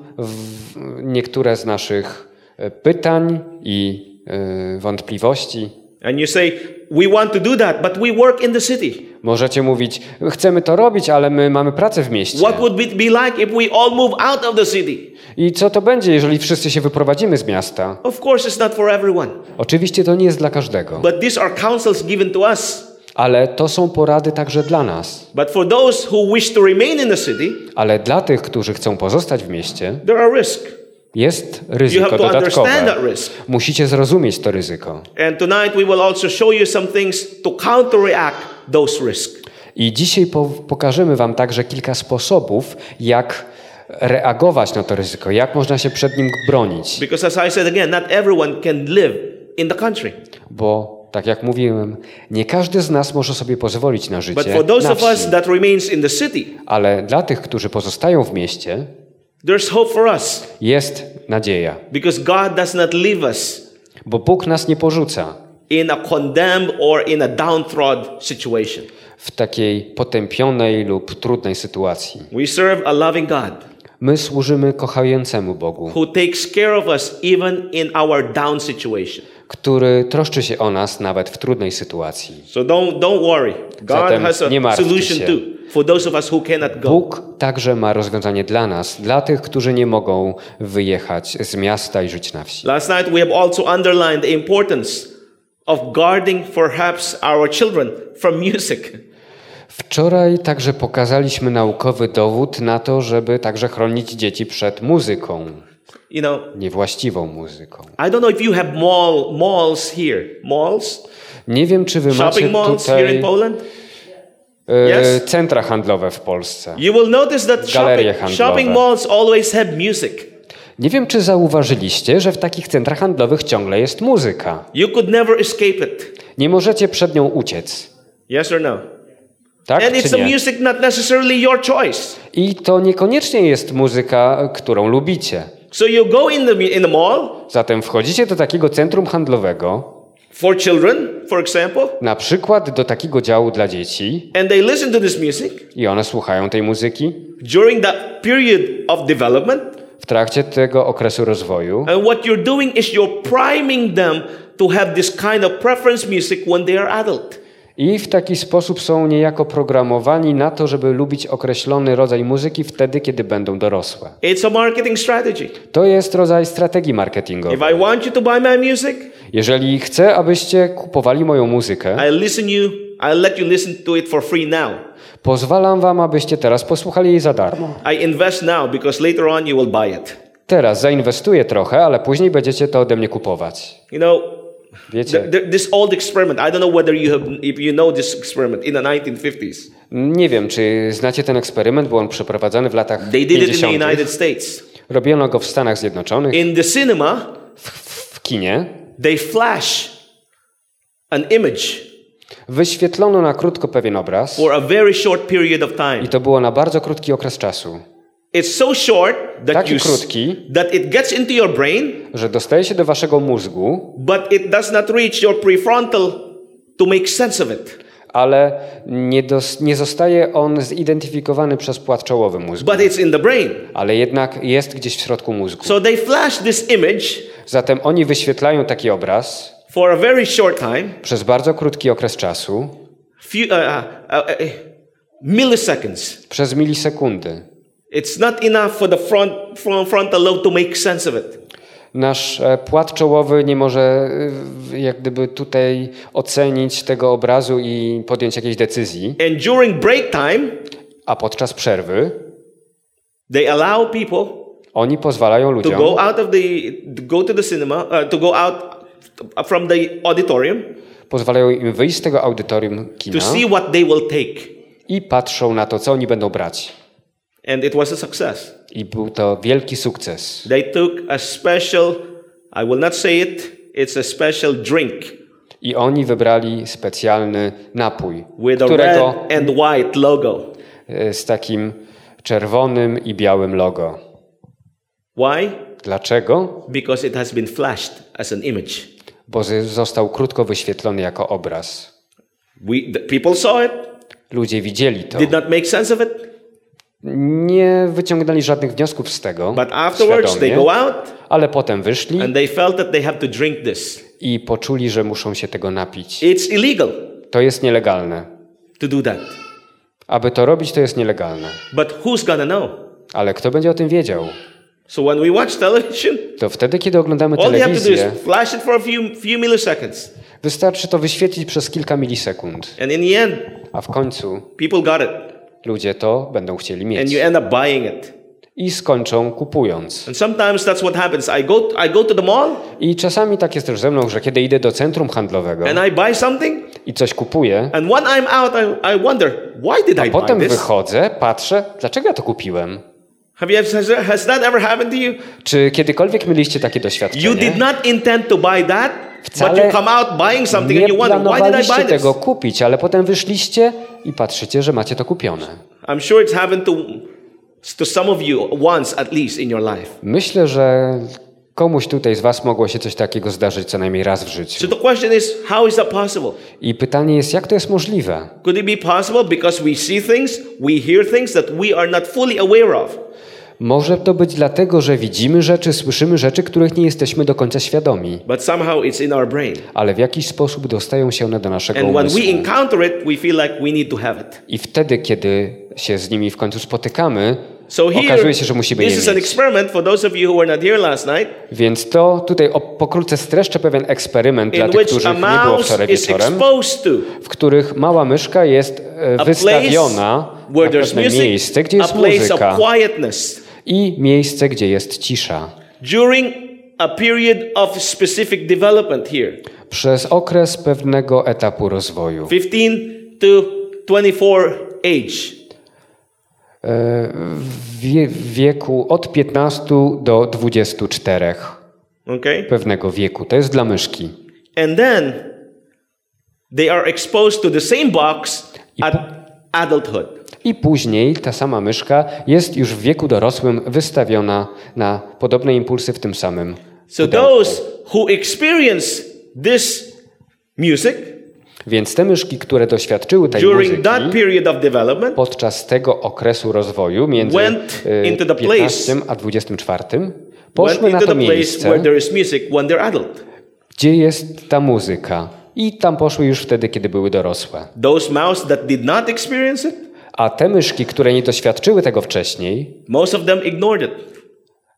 niektóre z naszych e, pytań i e, wątpliwości. And you say, we want to do that, but we work in the city. Możecie mówić, chcemy to robić, ale my mamy pracę w mieście. What would it be like if we all move out of the city? I co to będzie, jeżeli wszyscy się wyprowadzimy z miasta? Of course, it's not for everyone. Oczywiście to nie jest dla każdego, But these are counsels given to us. Ale to są porady także dla nas. But for those who wish to remain in the city, Ale dla tych, którzy chcą pozostać w mieście, there are risks. jest You ryzyko have to understand that dodatkowe. risk. Musicie zrozumieć to ryzyko. And tonight we will also show you some things to counteract those risks. I dzisiaj po, pokażemy Wam także kilka sposobów, jak reagować na to ryzyko, jak można się przed nim bronić. Because as I said again, not everyone can live in the country. Bo, tak jak mówiłem, nie każdy z nas może sobie pozwolić na But życie for those na of us wsi. that remains in the city, Ale dla tych, którzy pozostają w mieście, there's hope for us jest nadzieja. because God does not leave us Bo Bóg nas nie porzuca in a condemned or in a downtrodden situation. w takiej potępionej lub trudnej sytuacji. We serve a loving God My służymy kochającemu Bogu, who takes care of us even in our down situation. Który troszczy się o nas nawet w trudnej sytuacji. So don't don't worry. God Zatem has a solution się. too for those of us who cannot go. Bóg także ma rozwiązanie dla nas, dla tych, którzy nie mogą wyjechać z miasta i żyć na wsi. Last night we have also underlined the importance of guarding perhaps our children from music. Wczoraj także pokazaliśmy naukowy dowód na to, żeby także chronić dzieci przed muzyką, You know, niewłaściwą muzyką. I don't know if you have mall malls here. Malls, Nie wiem, czy wy macie shopping malls here tutaj in Poland. e, Yes. centra handlowe w Polsce. You will notice that Galerie shopping, handlowe. shopping malls always have music. Nie wiem, czy zauważyliście, że w takich centrach handlowych ciągle jest muzyka. You could never escape it. Nie możecie przed nią uciec. Yes or no? Tak And it's nie? music not necessarily your choice. I to niekoniecznie jest muzyka, którą lubicie. So you go in the in the mall Zatem wchodzicie do takiego centrum handlowego, for children, for example, na przykład do takiego działu dla dzieci, and they listen to this music i one słuchają tej muzyki during that period of development. w trakcie tego okresu rozwoju. And what you're doing is you're priming them to have this kind of preference music when they are adult. I w taki sposób są niejako programowani na to, żeby lubić określony rodzaj muzyki wtedy, kiedy będą dorosłe. It's a marketing strategy. To jest rodzaj strategii marketingowej. If I want you to buy my music, Jeżeli chcę, abyście kupowali moją muzykę, I listen you. I let you listen to it for free now. pozwalam wam, abyście teraz posłuchali jej za darmo. I invest now because later on you will buy it. Teraz zainwestuję trochę, ale później będziecie to ode mnie kupować. You know, Wiecie, Th- th- this old experiment. I don't know whether you have, if you know this experiment in the 1950s. nie wiem, czy znacie ten eksperyment, bo on przeprowadzony w latach They did it in the 50. United States. Robiono go w Stanach Zjednoczonych, In the cinema, w kinie. they flash an image Wyświetlono na krótko pewien obraz for a very short period of i time. to było na bardzo krótki okres czasu, It's so short that Taki you krótki. that it gets into your brain, że dostaje się do waszego mózgu, but it does not reach your prefrontal to make sense of it. ale nie, dos, nie zostaje on zidentyfikowany przez płat czołowy mózgu, But it's in the brain. ale jednak jest gdzieś w środku mózgu. So they flash this image Zatem oni wyświetlają taki obraz for a very short time, przez bardzo krótki okres czasu, few uh, uh, uh, uh, milliseconds. przez milisekundy. It's not enough for the front, front frontal lobe to make sense of it. Nasz e, płat czołowy nie może y, jak gdyby tutaj ocenić tego obrazu i podjąć jakiejś decyzji, And during break time, a podczas przerwy they allow people oni pozwalają to ludziom go out of the to go to the cinema uh, to go out from the auditorium pozwalają im wyjść z tego audytorium to kina see what they will take i patrzą na to, co oni będą brać. And it was a success I był to wielki sukces. they took a special i will not say it it's a special drink I oni wybrali specjalny napój, with a którego red and white logo e, z takim czerwonym i białym logo. why Dlaczego? because it has been flashed as an image Bo został krótko wyświetlony jako obraz. we the people saw it Ludzie widzieli to. did not make sense of it Nie wyciągnęli żadnych wniosków z tego, out ale potem wyszli i poczuli, że muszą się tego napić. To jest nielegalne. to do that Aby to robić, to jest nielegalne. but who's gonna know Ale kto będzie o tym wiedział? So when we watch television, To wtedy, kiedy oglądamy all you have to do is telewizję, flash it for a few, few milliseconds. wystarczy to wyświetlić przez kilka milisekund. And in the end, A w końcu people got it. Ludzie to będą chcieli And mieć. you end up buying it. I skończą kupując. And sometimes that's what happens. I go, I go to the mall I czasami tak jest też ze mną, że kiedy idę do centrum handlowego and I buy something, i coś kupuję, and when I'm out, I, I wonder, why did I buy potem this? wychodzę, patrzę, dlaczego ja to kupiłem? Have you, has, that- has that ever happened to you? Czy kiedykolwiek mieliście takie You doświadczenie? did not intend to buy that, but Wcale you come out buying something and you wonder, why did I buy this? tego kupić, ale potem wyszliście i patrzycie, że macie to kupione. I'm sure it's happened to, to some of you once at least in your life. Myślę, że komuś tutaj z Was mogło się coś takiego zdarzyć co najmniej raz w życiu. So the question is, how is that possible? I pytanie jest, jak to jest możliwe? Could it be possible because we see things, we hear things that we are not fully aware of? Może to być dlatego, że widzimy rzeczy, słyszymy rzeczy, których nie jesteśmy do końca świadomi, But somehow it's in our brain. ale w jakiś sposób dostają się one do naszego And umysłu. it, like. I wtedy, kiedy się z nimi w końcu spotykamy, So here, okazuje się, że musimy je this is an experiment for those of you who were not here last night, Więc to tutaj pokrótce streszczę pewien eksperyment dla tych, a nie było wczoraj wieczorem, w których mała myszka jest e, wystawiona na pewne miejsce, gdzie jest muzyka i miejsce, gdzie jest cisza. during a period of specific development here, Przez okres pewnego etapu rozwoju. 15 to 24 age. W wie- w wieku od 15 do 24 Okay? pewnego wieku. To jest dla myszki. And then they are exposed to the same box at adulthood. I później ta sama myszka jest już w wieku dorosłym wystawiona na podobne impulsy w tym samym. So pudełku. those who experience this music Więc te myszki, które doświadczyły tej during muzyki that period of development podczas tego okresu rozwoju między Went e, into the 15 a 24 went poszły na to place miejsce, where there is music when they're adult. gdzie jest ta muzyka. I tam poszły już wtedy, kiedy były dorosłe. Those mouse that did not experience it, A te myszki, które nie doświadczyły tego wcześniej, most of them ignored it.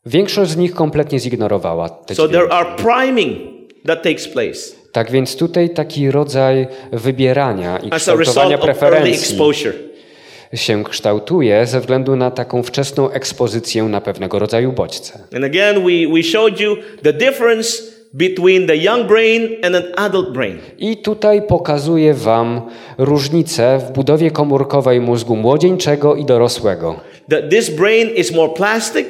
większość z nich kompletnie zignorowała te So dźwięki. there are priming that takes place Tak więc tutaj taki rodzaj wybierania i kształtowania preferencji się kształtuje ze względu na taką wczesną ekspozycję na pewnego rodzaju bodźce. And again, we, we showed you the difference between the young brain and an adult brain. I tutaj pokazuję Wam różnicę w budowie komórkowej mózgu młodzieńczego i dorosłego. This brain is more plastic,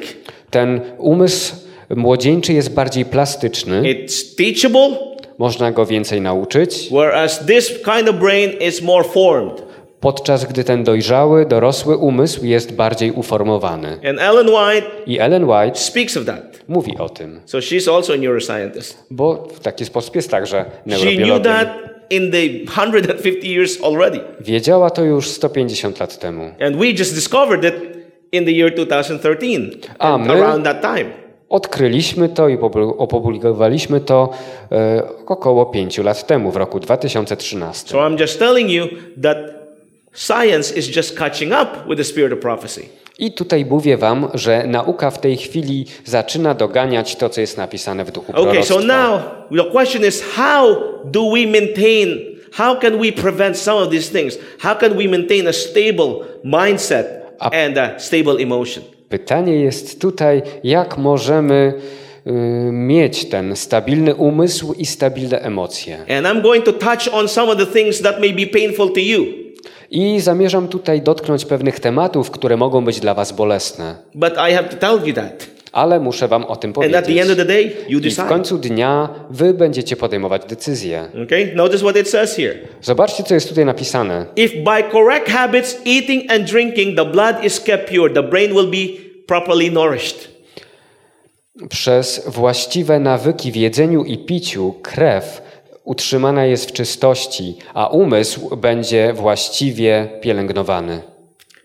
Ten umysł młodzieńczy jest bardziej plastyczny, it's teachable, można go więcej nauczyć, whereas this kind of brain is more formed. podczas gdy ten dojrzały, dorosły umysł jest bardziej uformowany. And Ellen White I Ellen White speaks of that. mówi o tym, So she's also a neuroscientist. bo w taki sposób jest także She knew neurobiologiem. that in the 150 years already. Wiedziała to już 150 lat temu. And we just discovered it in the year 2013, A my- around that time. Odkryliśmy to i opublikowaliśmy to e, około 5 lat temu, w roku 2013. So I'm just telling you that science is just catching up with the spirit of prophecy. I tutaj mówię wam, że nauka w tej chwili zaczyna doganiać to, co jest napisane w duchu Okay, proroctwa. so now the question is how do we maintain, how can we prevent some of these things? How can we maintain a stable mindset and a stable emotion? Pytanie jest tutaj, jak możemy y, mieć ten stabilny umysł i stabilne emocje. And I'm going to touch on some of the things that may be painful to you. I zamierzam tutaj dotknąć pewnych tematów, które mogą być dla was bolesne. But I have to tell you that. Ale muszę wam o tym powiedzieć. day, I w końcu dnia wy będziecie podejmować decyzje. Okay? Notice what it says here. Zobaczcie, co jest tutaj napisane. If by correct habits, eating and drinking, the blood is kept pure, the brain will be properly nourished. Przez właściwe nawyki w jedzeniu i piciu krew utrzymana jest w czystości, a umysł będzie właściwie pielęgnowany.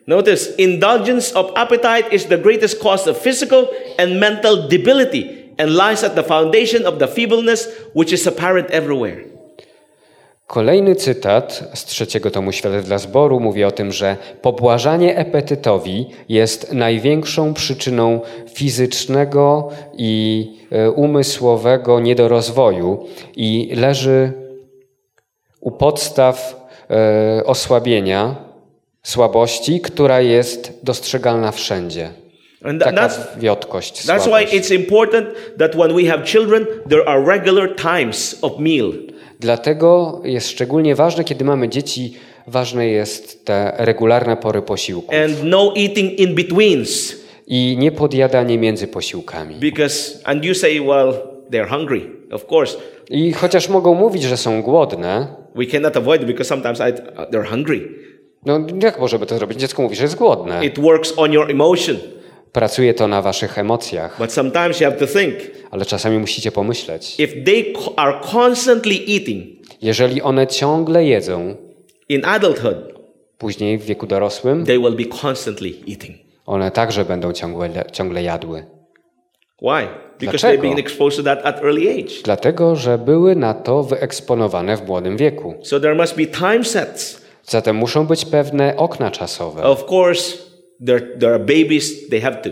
Notice, indulgence of appetite is the greatest cause of physical and mental debility and lies at the foundation of the feebleness which is apparent everywhere. Kolejny cytat z trzeciego tomu Świat dla Zboru mówi o tym, że pobłażanie apetytowi jest największą przyczyną fizycznego i e, umysłowego niedorozwoju i leży u podstaw e, osłabienia, słabości, która jest dostrzegalna wszędzie. And tha- Taka that's, wiotkość, that's why it's important that when we have children, there are regular times of meal. Dlatego jest szczególnie ważne, kiedy mamy dzieci, ważne jest te regularne pory posiłku and no eating in betweens. i nie podjadanie między posiłkami. Because, and you say, well, they're hungry. Of course, I chociaż mogą mówić, że są głodne, we cannot avoid because sometimes I, they're hungry. No jak możemy to zrobić? Dziecko mówi, że jest głodne. It works on your emotion. Pracuje to na waszych emocjach, But sometimes you have to think ale czasami musicie pomyśleć. if they are constantly eating Jeżeli one ciągle jedzą, in adulthood, później w wieku dorosłym, they will be constantly eating. one także będą ciągle, ciągle jadły. Why? Because Dlaczego? they've been exposed to that at early age. Dlatego, że były na to wyeksponowane w młodym wieku. So there must be time sets. Zatem muszą być pewne okna czasowe. Of course, there, there are babies, they have to.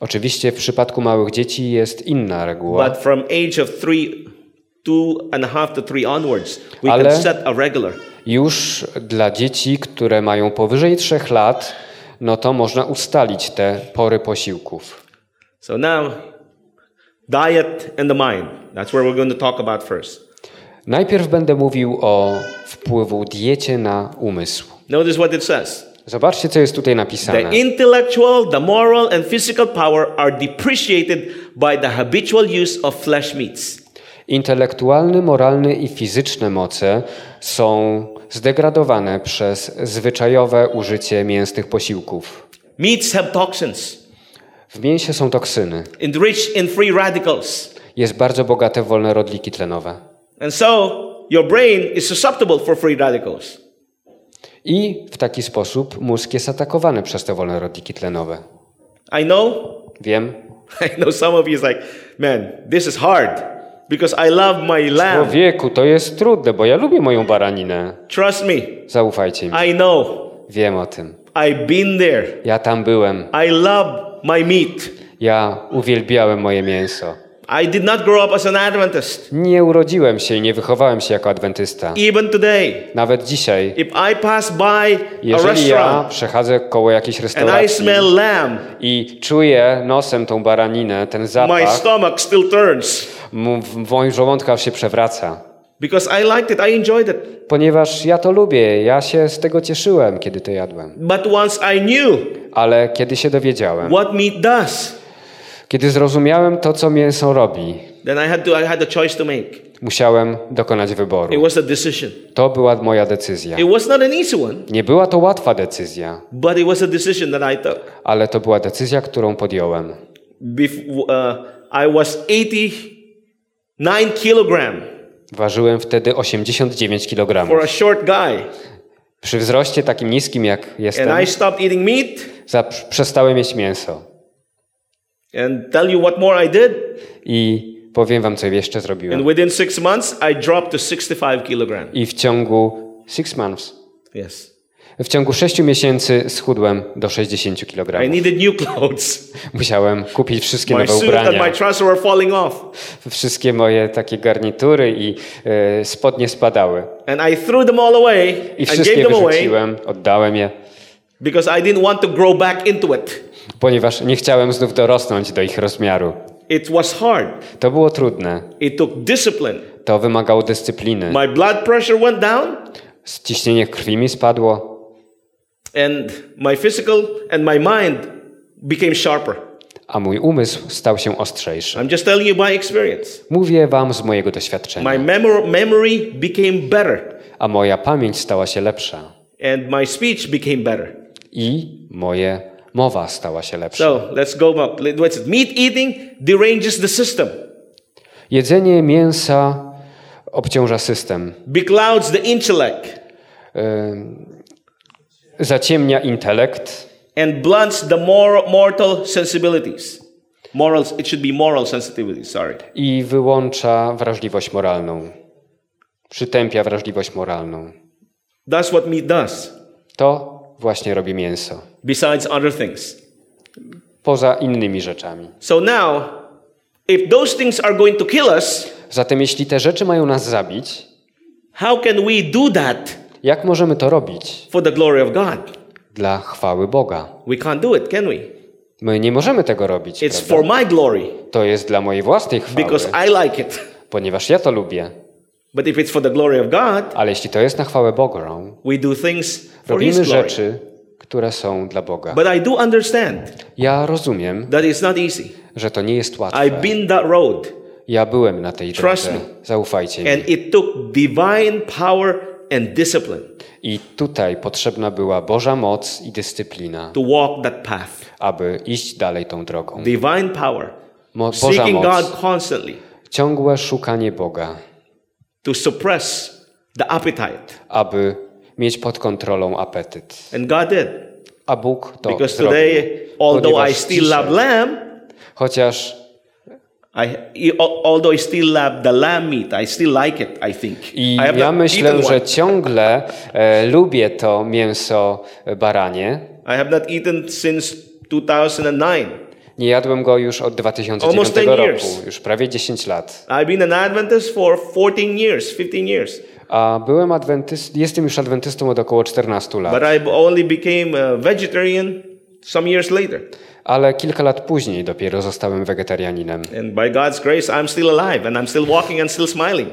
Oczywiście w przypadku małych dzieci jest inna reguła, But from age of three, two and a half to three onwards, we Ale- can set a regular. już dla dzieci, które mają powyżej 3 lat, no to można ustalić te pory posiłków. So now, diet and the mind. That's where we're going to talk about first. Najpierw będę mówił o wpływu diecie na umysł. Notice what it says. Zobaczcie, co jest tutaj napisane. The intellectual, the moral, and physical power are depreciated by the habitual use of flesh meats. Intelektualny, moralny i fizyczne moce są zdegradowane przez zwyczajowe użycie mięsnych posiłków. Meats have toxins, W mięsie są toksyny. enriched in free radicals. Jest bardzo bogate w wolne rodniki tlenowe. And so, your brain is susceptible for free radicals. I w taki sposób mózg jest atakowany przez te wolne rodniki tlenowe. I know, Wiem, I know some of you is like, man, this is hard because I love my lamb. człowieku, to jest trudne, bo ja lubię moją baraninę. Trust me, Zaufajcie mi. I know. Wiem o tym. I've been there. Ja tam byłem. I love my meat. Ja uwielbiałem moje mięso. I did not grow up as an Adventist. Nie urodziłem się i nie wychowałem się jako adwentysta. Even today, Nawet dzisiaj, if I pass by a jeżeli ja przechodzę koło jakiejś and I restauracji smell lamb, i czuję nosem tą baraninę, ten my zapach, stomach still turns m- w moim żołądka się przewraca. because I liked it. I enjoyed it. Ponieważ ja to lubię, ja się z tego cieszyłem, kiedy to jadłem. But once I knew Ale kiedy się dowiedziałem, what meat does, kiedy zrozumiałem to, co mięso robi, then I had to. I had a choice to make. musiałem dokonać It wyboru. was a decision. To była moja decyzja. It was not an easy one, Nie była to łatwa decyzja, but it was a decision that I took. ale to była decyzja, którą podjąłem. Bef- uh, I was 89 kilogram Ważyłem wtedy 89 for kg. a short guy, Przy wzroście takim niskim jak jestem, and I stopped eating meat. za- przestałem jeść mięso. And tell you what more I did. I powiem wam, co jeszcze zrobiłem. And within six months, I dropped to 65 kilogram. I w ciągu six months, Yes. w ciągu 6 miesięcy schudłem do 60 I kg. needed new clothes. Musiałem kupić wszystkie My nowe ubrania. my were falling off. Wszystkie moje takie garnitury i e, spodnie spadały. And I threw them all away I and gave wszystkie them away wyrzuciłem, oddałem je, because I didn't want to grow back into it. Ponieważ nie chciałem znów dorosnąć do ich rozmiaru. It was hard. To było trudne. It took discipline. To wymagało dyscypliny. My blood pressure went down Ciśnienie krwi mi spadło, and my physical and my mind became sharper. a mój umysł stał się ostrzejszy. I'm just telling you by experience. Mówię wam z mojego doświadczenia. My memor- memory became better A moja pamięć stała się lepsza. and my speech became better. I moje mowa stała się lepsza. So let's go back. Let- What's it? Meat eating deranges the system, Jedzenie mięsa obciąża system. beclouds the intellect, Zaciemnia intelekt and blunts the mor- mortal sensibilities. Morals, it should be moral sensitivities, sorry. i wyłącza wrażliwość moralną. Przytępia wrażliwość moralną. That's what meat does, To właśnie robi mięso. besides other things. Poza innymi rzeczami. So now, if those things are going to kill us, Zatem jeśli te rzeczy mają nas zabić, how can we do that jak możemy to robić? for the glory of God? Dla chwały Boga. We can't do it, can we? My nie możemy tego robić. It's prawda? for my glory To jest dla mojej własnej chwały, because I like it. ponieważ ja to lubię. But if it's for the glory of God, Ale jeśli to jest na chwałę Boga, we do things for His robimy glory. rzeczy, które są dla Boga. But I do understand Ja rozumiem, that it's not easy. że to nie jest łatwe. I've been that road, Ja byłem na tej Trust drodze. me. Zaufajcie mi. and it took divine power and discipline I tutaj potrzebna była Boża moc i dyscyplina, to walk that path. aby iść dalej tą drogą. Divine power, Mo Boża seeking God moc, constantly ciągłe szukanie Boga, to suppress the appetite. aby mieć pod kontrolą apetyt. And God did. A Bóg to Because zrobił. today, although I still dzisiaj, love lamb, Chociaż I, although I still love the lamb meat, I still like it, I think. i I have ja myślę, że one. ciągle e, lubię to mięso baranie. I have not eaten since 2009. Nie jadłem go już od 2009 Almost 10 roku, już prawie 10 lat. I've been an Adventist for 14 years, 15 years. A byłem adwentyst, jestem już adwentystą od około 14 lat. But I only became vegetarian some years later. Ale kilka lat później dopiero zostałem wegetarianinem. And by God's grace, I'm still alive and I'm still walking and still smiling.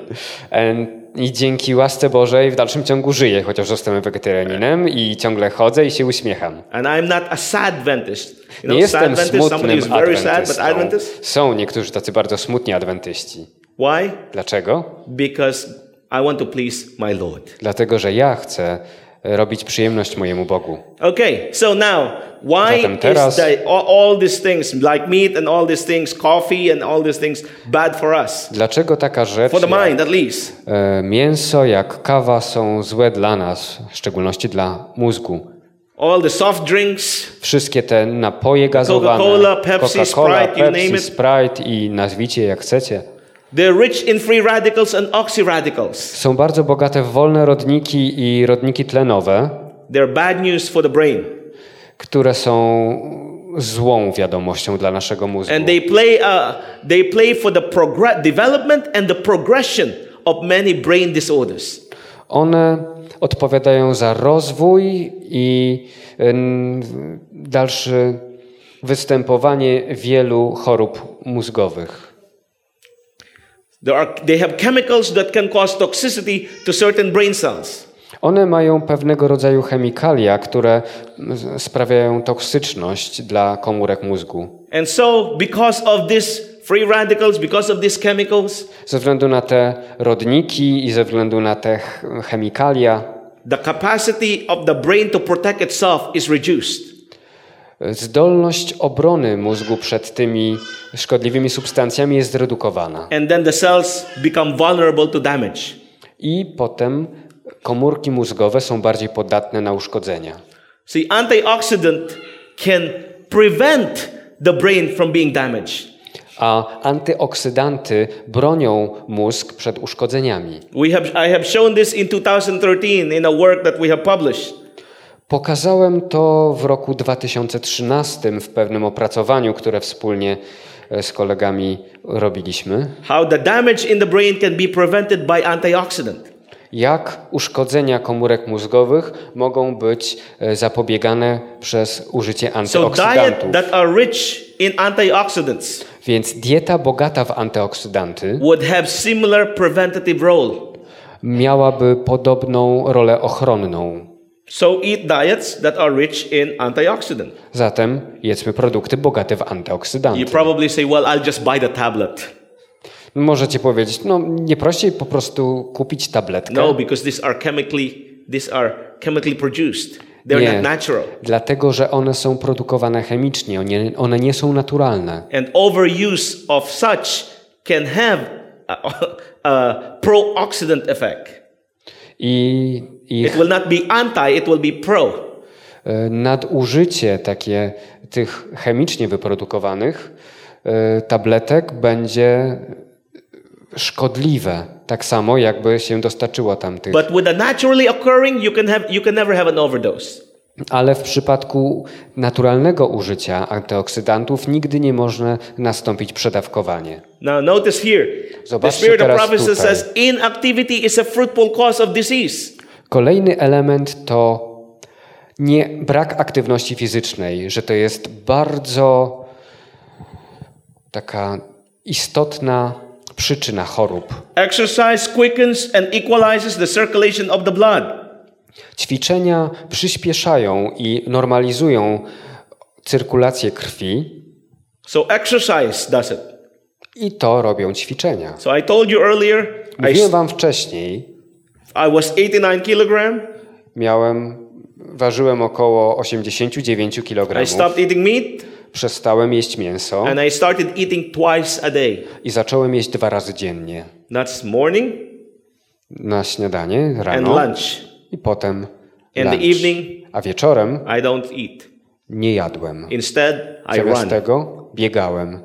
Em, I dzięki łasce Bożej w dalszym ciągu żyję, chociaż zostałem wegetarianinem i ciągle chodzę i się uśmiecham. And I'm not a sad Adventist. You Nie know, sad jestem smutnym adwentystą. Adventist. Są niektórzy tacy bardzo smutni adwentyści. Why? Dlaczego? Because I want to please my Lord. Dlatego, że ja chcę robić przyjemność mojemu Bogu. Okay, so now, why teraz- is the, all, these things, like meat and all these things, coffee and all these things, bad for us? Dlaczego taka rzecz For the mind, at least. e, mięso, jak kawa są złe dla nas, w szczególności dla mózgu? All the soft drinks, Wszystkie te napoje gazowane, Coca-Cola, Pepsi, Coca-Cola, Sprite, you name Pepsi, it. Sprite i nazwijcie jak chcecie, they're rich in free radicals and oxyradicals. są bardzo bogate w wolne rodniki i rodniki tlenowe, They're bad news for the brain. które są złą wiadomością dla naszego mózgu. And they play, uh, they play for the development and the progression of many brain disorders. One odpowiadają za rozwój i dalsze występowanie wielu chorób mózgowych. There are, they have chemicals that can cause toxicity to certain brain cells. One mają pewnego rodzaju chemikalia, które sprawiają toksyczność dla komórek mózgu. And so, because of these free radicals, because of these chemicals, Ze względu na te rodniki i ze względu na te ch- chemikalia, the capacity of the brain to protect itself is reduced. Zdolność obrony mózgu przed tymi szkodliwymi substancjami jest zredukowana. And then the cells become vulnerable to damage. I potem komórki mózgowe są bardziej podatne na uszkodzenia. See, can prevent the brain from being damaged. A antyoksydanty bronią mózg przed uszkodzeniami. We have, I have shown this in 2013 in a work that we have published. Pokazałem to w roku 2013 w pewnym opracowaniu, które wspólnie e, z kolegami robiliśmy. How the damage in the brain can be prevented by antioxidant. Jak uszkodzenia komórek mózgowych mogą być e, zapobiegane przez użycie So diet antyoksydantów. that are rich in antioxidants Więc dieta bogata w antyoksydanty would have similar preventative role. miałaby podobną rolę ochronną. So eat diets that are rich in antioxidant. Zatem jedzmy produkty bogate w You antyoksydanty. probably say, well, I'll just buy the tablet. Możecie powiedzieć, no nie prościej po prostu kupić tabletkę. No, because these are chemically these are chemically produced. They're Nie, not natural. dlatego że one są produkowane chemicznie, one, one nie są naturalne. And overuse of such can have a, a pro-oxidant effect. I ich It will not be anti, it will be pro. e, nadużycie takie tych chemicznie wyprodukowanych e, tabletek będzie szkodliwe, tak samo jakby się dostarczyło tam tych. But with a naturally occurring, you can have you can never have an overdose. Ale w przypadku naturalnego użycia antyoksydantów nigdy nie może nastąpić przedawkowanie. Now notice here. The Zobaczcie spirit of prophecy says inactivity is a fruitful cause of disease. Kolejny element to nie brak aktywności fizycznej, że to jest bardzo taka istotna przyczyna chorób. Exercise quickens and equalizes the circulation of the blood. Ćwiczenia przyspieszają i normalizują cyrkulację krwi So exercise does it. i to robią ćwiczenia. So I told you earlier, Mówiłem wam wcześniej, I was 89 kilogram. miałem, ważyłem około 89 I kg. stopped eating meat Przestałem jeść mięso and I started eating twice a day. i zacząłem jeść dwa razy dziennie. That's morning Na śniadanie and rano lunch. i potem In the lunch. evening, A wieczorem I don't eat. nie jadłem. Instead, I Zamiast run tego biegałem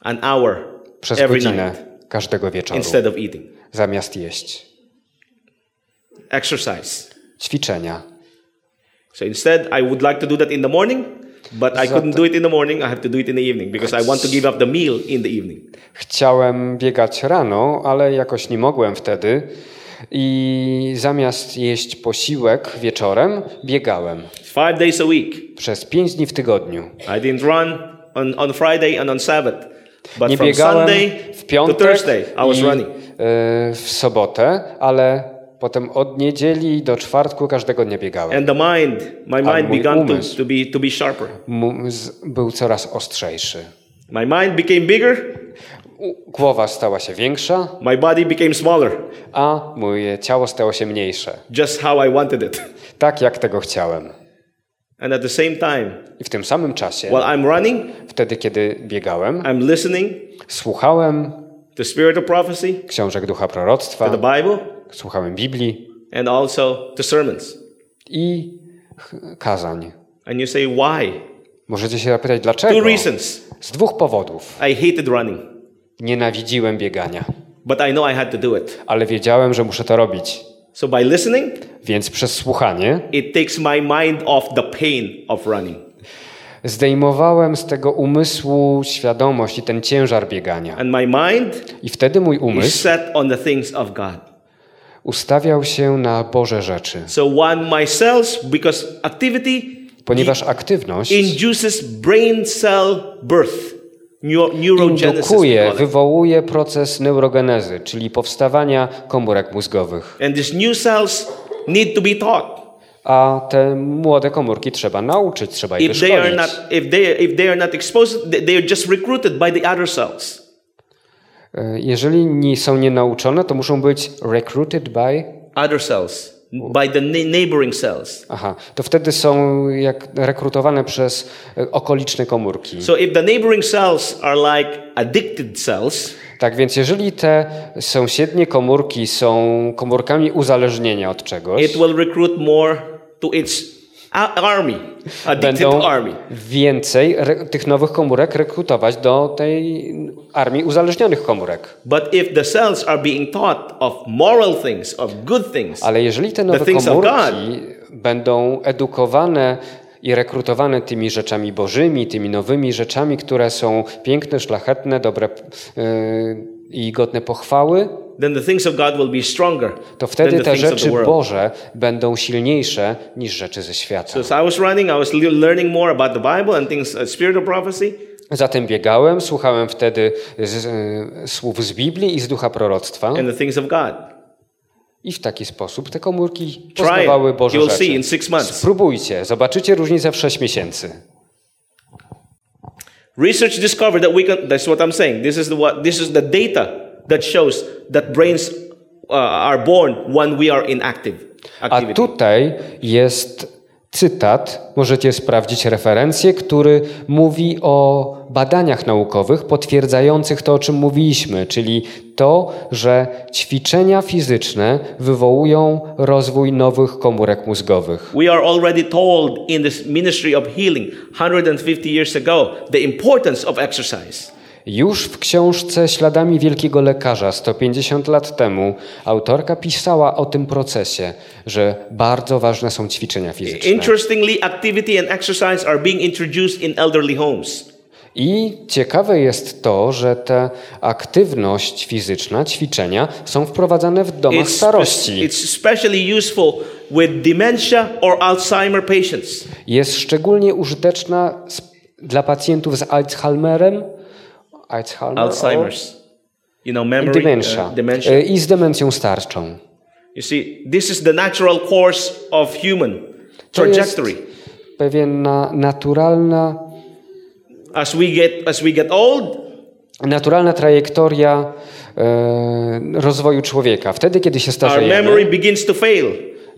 an hour przez every godzinę night każdego wieczoru, instead of eating. zamiast jeść. Exercise. Ćwiczenia. So instead, I would like to do that in the morning, but I couldn't do it in the morning. I have to do it in the evening because I want to give up the meal in the evening. Chciałem biegać rano, ale jakoś nie mogłem wtedy. I zamiast jeść posiłek wieczorem, biegałem Five days a week. przez pięć dni w tygodniu. I didn't run on, on Friday and on Sabbath, but Nie from biegałem Sunday w to piątek Thursday, I was running. e, w sobotę, ale potem od niedzieli do czwartku każdego dnia biegałem. And the mind, my mind began to, to, be, to be sharper. Był coraz ostrzejszy. My mind became bigger, Głowa stała się większa, my body became smaller, a moje ciało stało się mniejsze. just how I wanted it. Tak jak tego chciałem. And at the same time, I w tym samym czasie, while I'm running, wtedy kiedy biegałem, I'm listening słuchałem to Spirit of Prophecy, książek ducha proroctwa, the Bible, słuchałem Biblii and also to sermons. i kazań. And you say, why? Możecie się zapytać Two dlaczego? reasons. Z dwóch powodów. I hated running, Nienawidziłem biegania, but I know I had to do it. ale wiedziałem, że muszę to robić. So by listening, Więc przez słuchanie it takes my mind off the pain of running. Zdejmowałem z tego umysłu świadomość i ten ciężar biegania. And my mind I wtedy mój umysł ustawiał się na Boże rzeczy. So when my cells, because activity Ponieważ aktywność induces brain cell birth, indukuje, wywołuje proces neurogenezy, czyli powstawania komórek mózgowych. And these new cells need to be taught. A te młode komórki trzeba nauczyć, trzeba je If they are wyszkolić. not, if they, if they are not exposed, they- they are just recruited by the other cells. E, Jeżeli nie są nienauczone, to muszą być recruited by... Other cells, by the neighboring cells. Aha, to wtedy są jak rekrutowane przez e, okoliczne komórki. So if the neighboring cells are like addicted cells, Tak więc jeżeli te sąsiednie komórki są komórkami uzależnienia od czegoś, it will recruit more to its army, addicted będą army. więcej tych nowych komórek rekrutować do tej armii uzależnionych komórek. But if the cells are being taught of moral things, of good things, Ale jeżeli te nowe komórki będą edukowane i rekrutowane tymi rzeczami bożymi, tymi nowymi rzeczami, które są piękne, szlachetne, dobre yy, i godne pochwały, then the things of God will be stronger to wtedy te rzeczy. Boże będą silniejsze niż rzeczy ze świata. So as I was running, I was le- learning more about the Bible and things, uh, spiritual prophecy. Zatem biegałem, słuchałem wtedy z, y, słów z Biblii i z ducha proroctwa and the things of God. i w taki sposób te komórki poznawały. Boże You'll see rzeczy. in six months. Spróbujcie, zobaczycie różnicę w 6 miesięcy. Research discovered that we can. That's what I'm saying. This is the what. This is the data that shows that brains uh, are born when we are in active A tutaj jest cytat, możecie sprawdzić referencję, który mówi o badaniach naukowych potwierdzających to, o czym mówiliśmy, czyli to, że ćwiczenia fizyczne wywołują rozwój nowych komórek mózgowych. We are already told in this ministry of healing 150 years ago the importance of exercise. Już w książce Śladami Wielkiego Lekarza 150 lat temu autorka pisała o tym procesie, że bardzo ważne są ćwiczenia fizyczne. Interestingly, activity and exercise are being introduced in elderly homes. I ciekawe jest to, że ta aktywność fizyczna, ćwiczenia są wprowadzane w domach It's, starości. it's especially useful with dementia or Alzheimer patients. Jest szczególnie użyteczna z- dla pacjentów z Alzheimerem, Alzheimer Alzheimer's. You know, or memory, dementia, uh, dementia. E, i z demencją starczą. You see, this is the natural course of human trajectory. pewna naturalna, As we get as we get old, naturalna trajektoria e, rozwoju człowieka. Wtedy, kiedy się our memory starzejemy, begins to fail.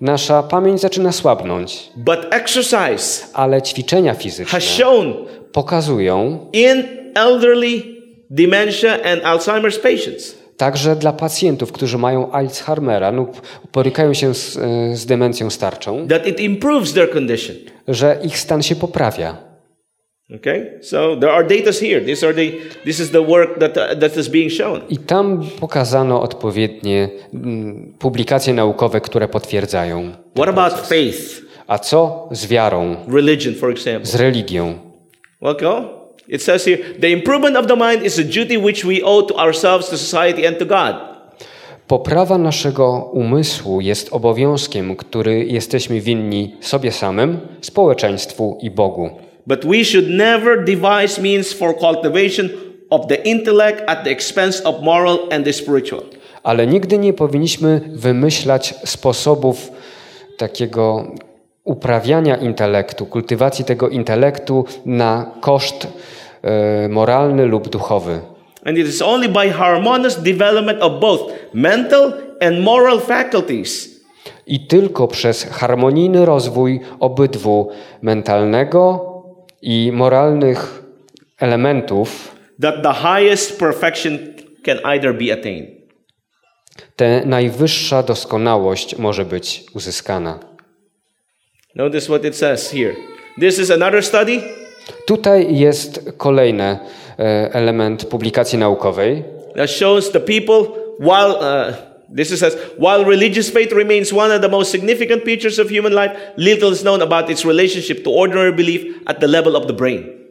nasza pamięć zaczyna słabnąć, But exercise ale ćwiczenia fizyczne has shown pokazują, in elderly dementia and Alzheimer's patients Także dla pacjentów, którzy mają Alzheimera lub borykają się z, e, z demencją starczą, that it improves their condition. że ich stan się poprawia. Okay, so there are data here. These are the this is the work that uh, that is being shown. I tam pokazano odpowiednie mm, publikacje naukowe, które potwierdzają. What about faith, A co z wiarą, religion, for example? z religią? Well, go. It says here, the improvement of the mind is a duty which we owe to ourselves, to society, and to God. Poprawa naszego umysłu jest obowiązkiem, który jesteśmy winni sobie samym, społeczeństwu i Bogu. But we should never devise means for cultivation of the intellect at the expense of moral and the spiritual. Ale nigdy nie powinniśmy wymyślać sposobów takiego uprawiania intelektu, kultywacji tego intelektu na koszt e, moralny lub duchowy. And it is only by harmonious development of both mental and moral faculties I tylko przez harmonijny rozwój obydwu mentalnego i moralnych elementów that the highest perfection can either be attained. ta najwyższa doskonałość może być uzyskana. Notice what it says here. This is another study Tutaj jest kolejny element publikacji naukowej, that shows the people while uh, This is says, while religious faith remains one of the most significant features of human life, little is known about its relationship to ordinary belief at the level of the brain.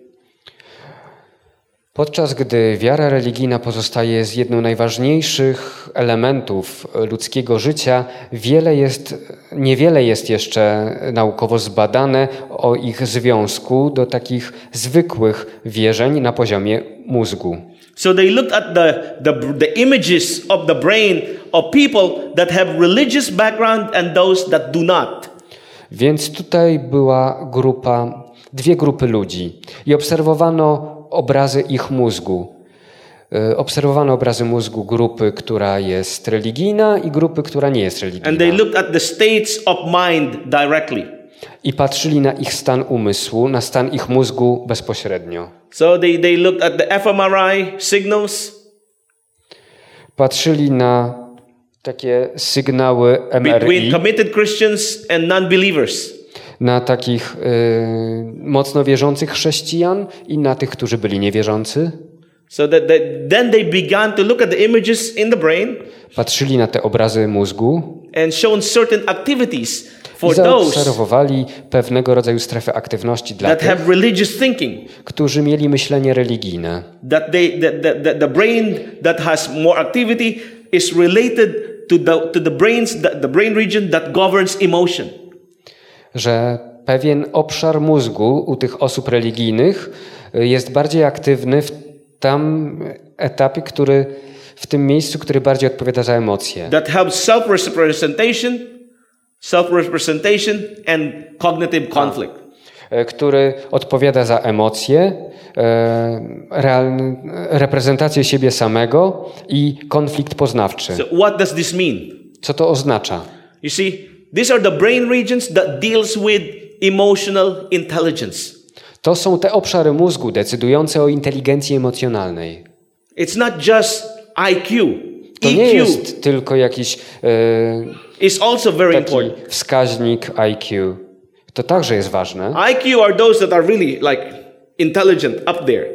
Podczas gdy wiara religijna pozostaje z jedną najważniejszych elementów ludzkiego życia, wiele jest, niewiele jest jeszcze naukowo zbadane o ich związku do takich zwykłych wierzeń na poziomie mózgu. So they looked at the, the, the images of the brain of people that have religious background and those that do not. Więc tutaj była grupa, dwie grupy ludzi i obserwowano obrazy ich mózgu. E, Obserwowano obrazy mózgu grupy, która jest religijna i grupy, która nie jest And they religijna. looked at the states of mind directly. I patrzyli na ich stan umysłu, na stan ich mózgu bezpośrednio. So they, they looked at the fMRI signals Patrzyli na takie sygnały between MRI, committed Christians and non-believers. Na takich y, mocno wierzących chrześcijan i na tych, którzy byli niewierzący. So that, that then they began to look at the images in the brain Patrzyli na te obrazy mózgu and shown certain activities i for those pewnego rodzaju strefy aktywności dla that tych, have religious thinking. którzy mieli myślenie religijne. That they that, that, that the brain that has more activity is related to the to the brains the, the brain region that governs emotion. Że pewien obszar mózgu u tych osób religijnych y, jest bardziej aktywny w tam etapie, który w tym miejscu, który bardziej odpowiada za emocje. That helps self-representation, self-representation and cognitive conflict. e, który odpowiada za emocje, e, realny, reprezentację siebie samego i konflikt poznawczy. So what does this mean? Co to oznacza? You see, these are the brain regions that deals with emotional intelligence. To są te obszary mózgu decydujące o inteligencji emocjonalnej. It's not just IQ. To nie EQ jest tylko jakiś e, also very taki important. wskaźnik IQ. To także jest ważne. IQ are those that are really like intelligent up there.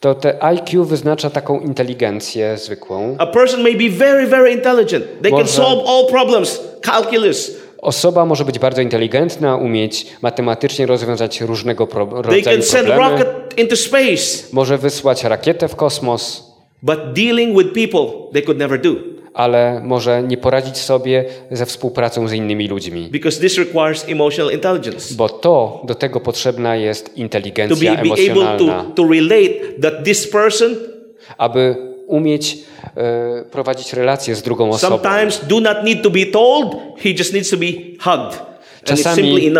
To te IQ wyznacza taką inteligencję zwykłą. A person may be very, very intelligent. They can Może- solve all problems, calculus. Osoba może być bardzo inteligentna, umieć matematycznie rozwiązać różnego pro They rodzaju can send problemy. rocket into space. Może wysłać rakietę w kosmos, But dealing with people, they could never do. ale może nie poradzić sobie ze współpracą z innymi ludźmi. Because this requires emotional intelligence. Bo to, do tego potrzebna jest To be, inteligencja be able emocjonalna, to, to relate that this person aby umieć prowadzić relacje z drugą osobą. sometimes do not need to be told, he just needs to be hugged. Czasami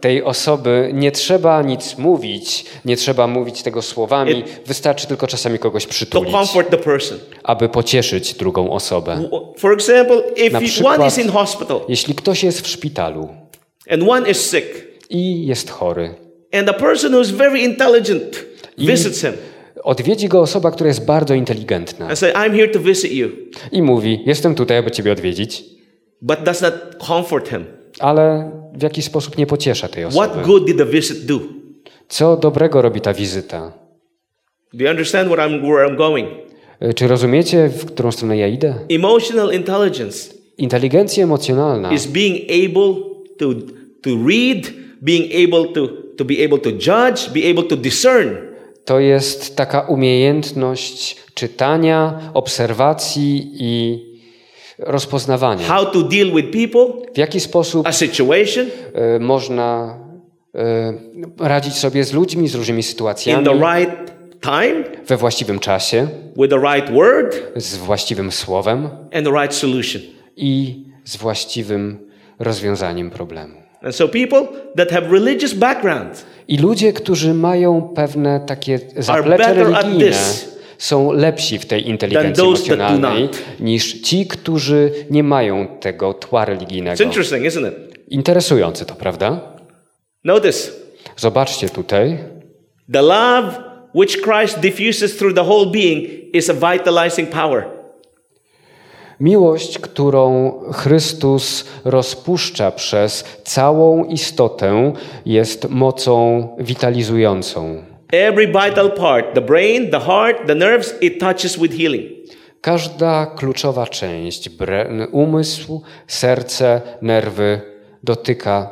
tej osoby nie trzeba nic mówić, nie trzeba mówić tego słowami, wystarczy tylko czasami kogoś przytulić, aby pocieszyć drugą osobę. For example, if przykład- one is in hospital Jeśli ktoś jest w szpitalu and one is sick, i jest chory, and the person who is very intelligent visits him odwiedzi go osoba, która jest bardzo inteligentna say, I'm here to visit you, i mówi: Jestem tutaj, aby Ciebie odwiedzić, but does not comfort him. ale w jakiś sposób nie pociesza tej osoby. What good did the visit do? Co dobrego robi ta wizyta? Do you understand what I'm, where I'm going? Y, Czy rozumiecie, w którą stronę ja idę? Emotional intelligence Inteligencja emocjonalna is being able to, to read, being able to, to be able to judge, be able to discern. To jest taka umiejętność czytania, obserwacji i rozpoznawania. How to deal with people, W jaki sposób a situation, y, można y, radzić sobie z ludźmi, z różnymi in sytuacjami the right time, we właściwym czasie, with the right word, z właściwym słowem and the right solution. i z właściwym rozwiązaniem problemu. And so people that have religious background I ludzie, którzy mają pewne takie zaplecze religijne, są lepsi w tej inteligencji emocjonalnej niż ci, którzy nie mają tego tła religijnego. Interesujące to, prawda? Notice Zobaczcie tutaj. the love which Christ diffuses through the whole being is a vitalizing power. Miłość, którą Chrystus rozpuszcza przez całą istotę, jest mocą witalizującą. Every vital part, the brain, the heart, the nerves, it touches with healing. Każda kluczowa część, umysł, serce, nerwy dotyka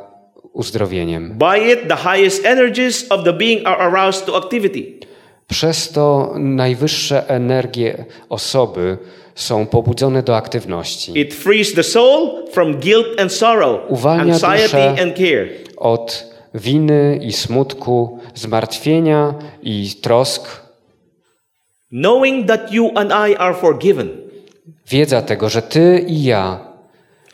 uzdrowieniem. By it, the highest energies of the being are aroused to activity. Przez to najwyższe energie osoby są pobudzone do aktywności. It frees the soul from guilt and sorrow, Uwalnia anxiety and care. Od winy i smutku, zmartwienia i trosk. Knowing that you and I are forgiven. Wiedza tego, że ty i ja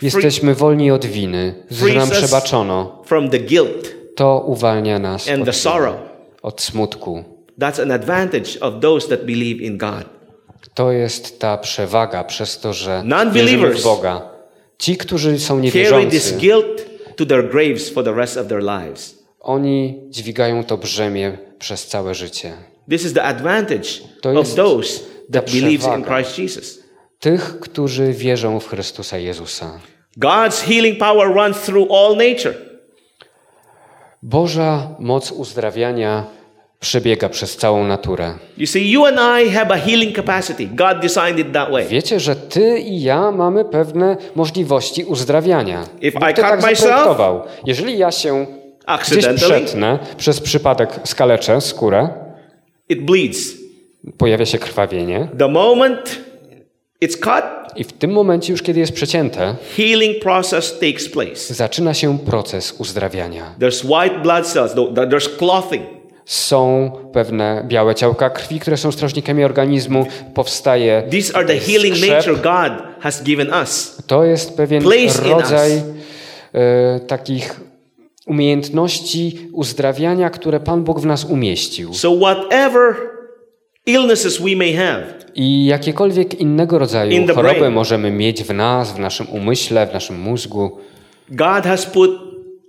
jesteśmy wolni od winy, że nam przebaczono, from the guilt to uwalnia nas od, od smutku. That's an advantage of those that believe in God. To jest ta przewaga przez to, że wierzymy w Boga. Ci, którzy są niewierzący, of oni dźwigają to brzemię przez całe życie. This is the advantage To of jest those ta that believes in. Christ Jesus. Tych, którzy wierzą w Chrystusa Jezusa. God's healing power runs through all nature. Boża moc uzdrawiania przebiega przez całą naturę. You see, you and I have a healing capacity. God designed it that way. Wiecie, że ty i ja mamy pewne możliwości uzdrawiania. If Bóg I tak myself-. Jeżeli ja się gdzieś przetnę, przez przypadek skaleczę skórę, it bleeds. pojawia się krwawienie The moment it's cut, i w tym momencie już kiedy jest przecięte, healing process takes place. zaczyna się proces uzdrawiania. There's white blood cells, th- there's clothing. Są pewne białe ciałka krwi, które są strażnikami organizmu, powstaje These are the healing nature God has given us. To jest pewien rodzaj e, takich umiejętności uzdrawiania, które Pan Bóg w nas umieścił. So, whatever illnesses we may have, I jakiekolwiek innego In rodzaju choroby brain. możemy mieć w nas, w naszym umyśle, w naszym mózgu, God has put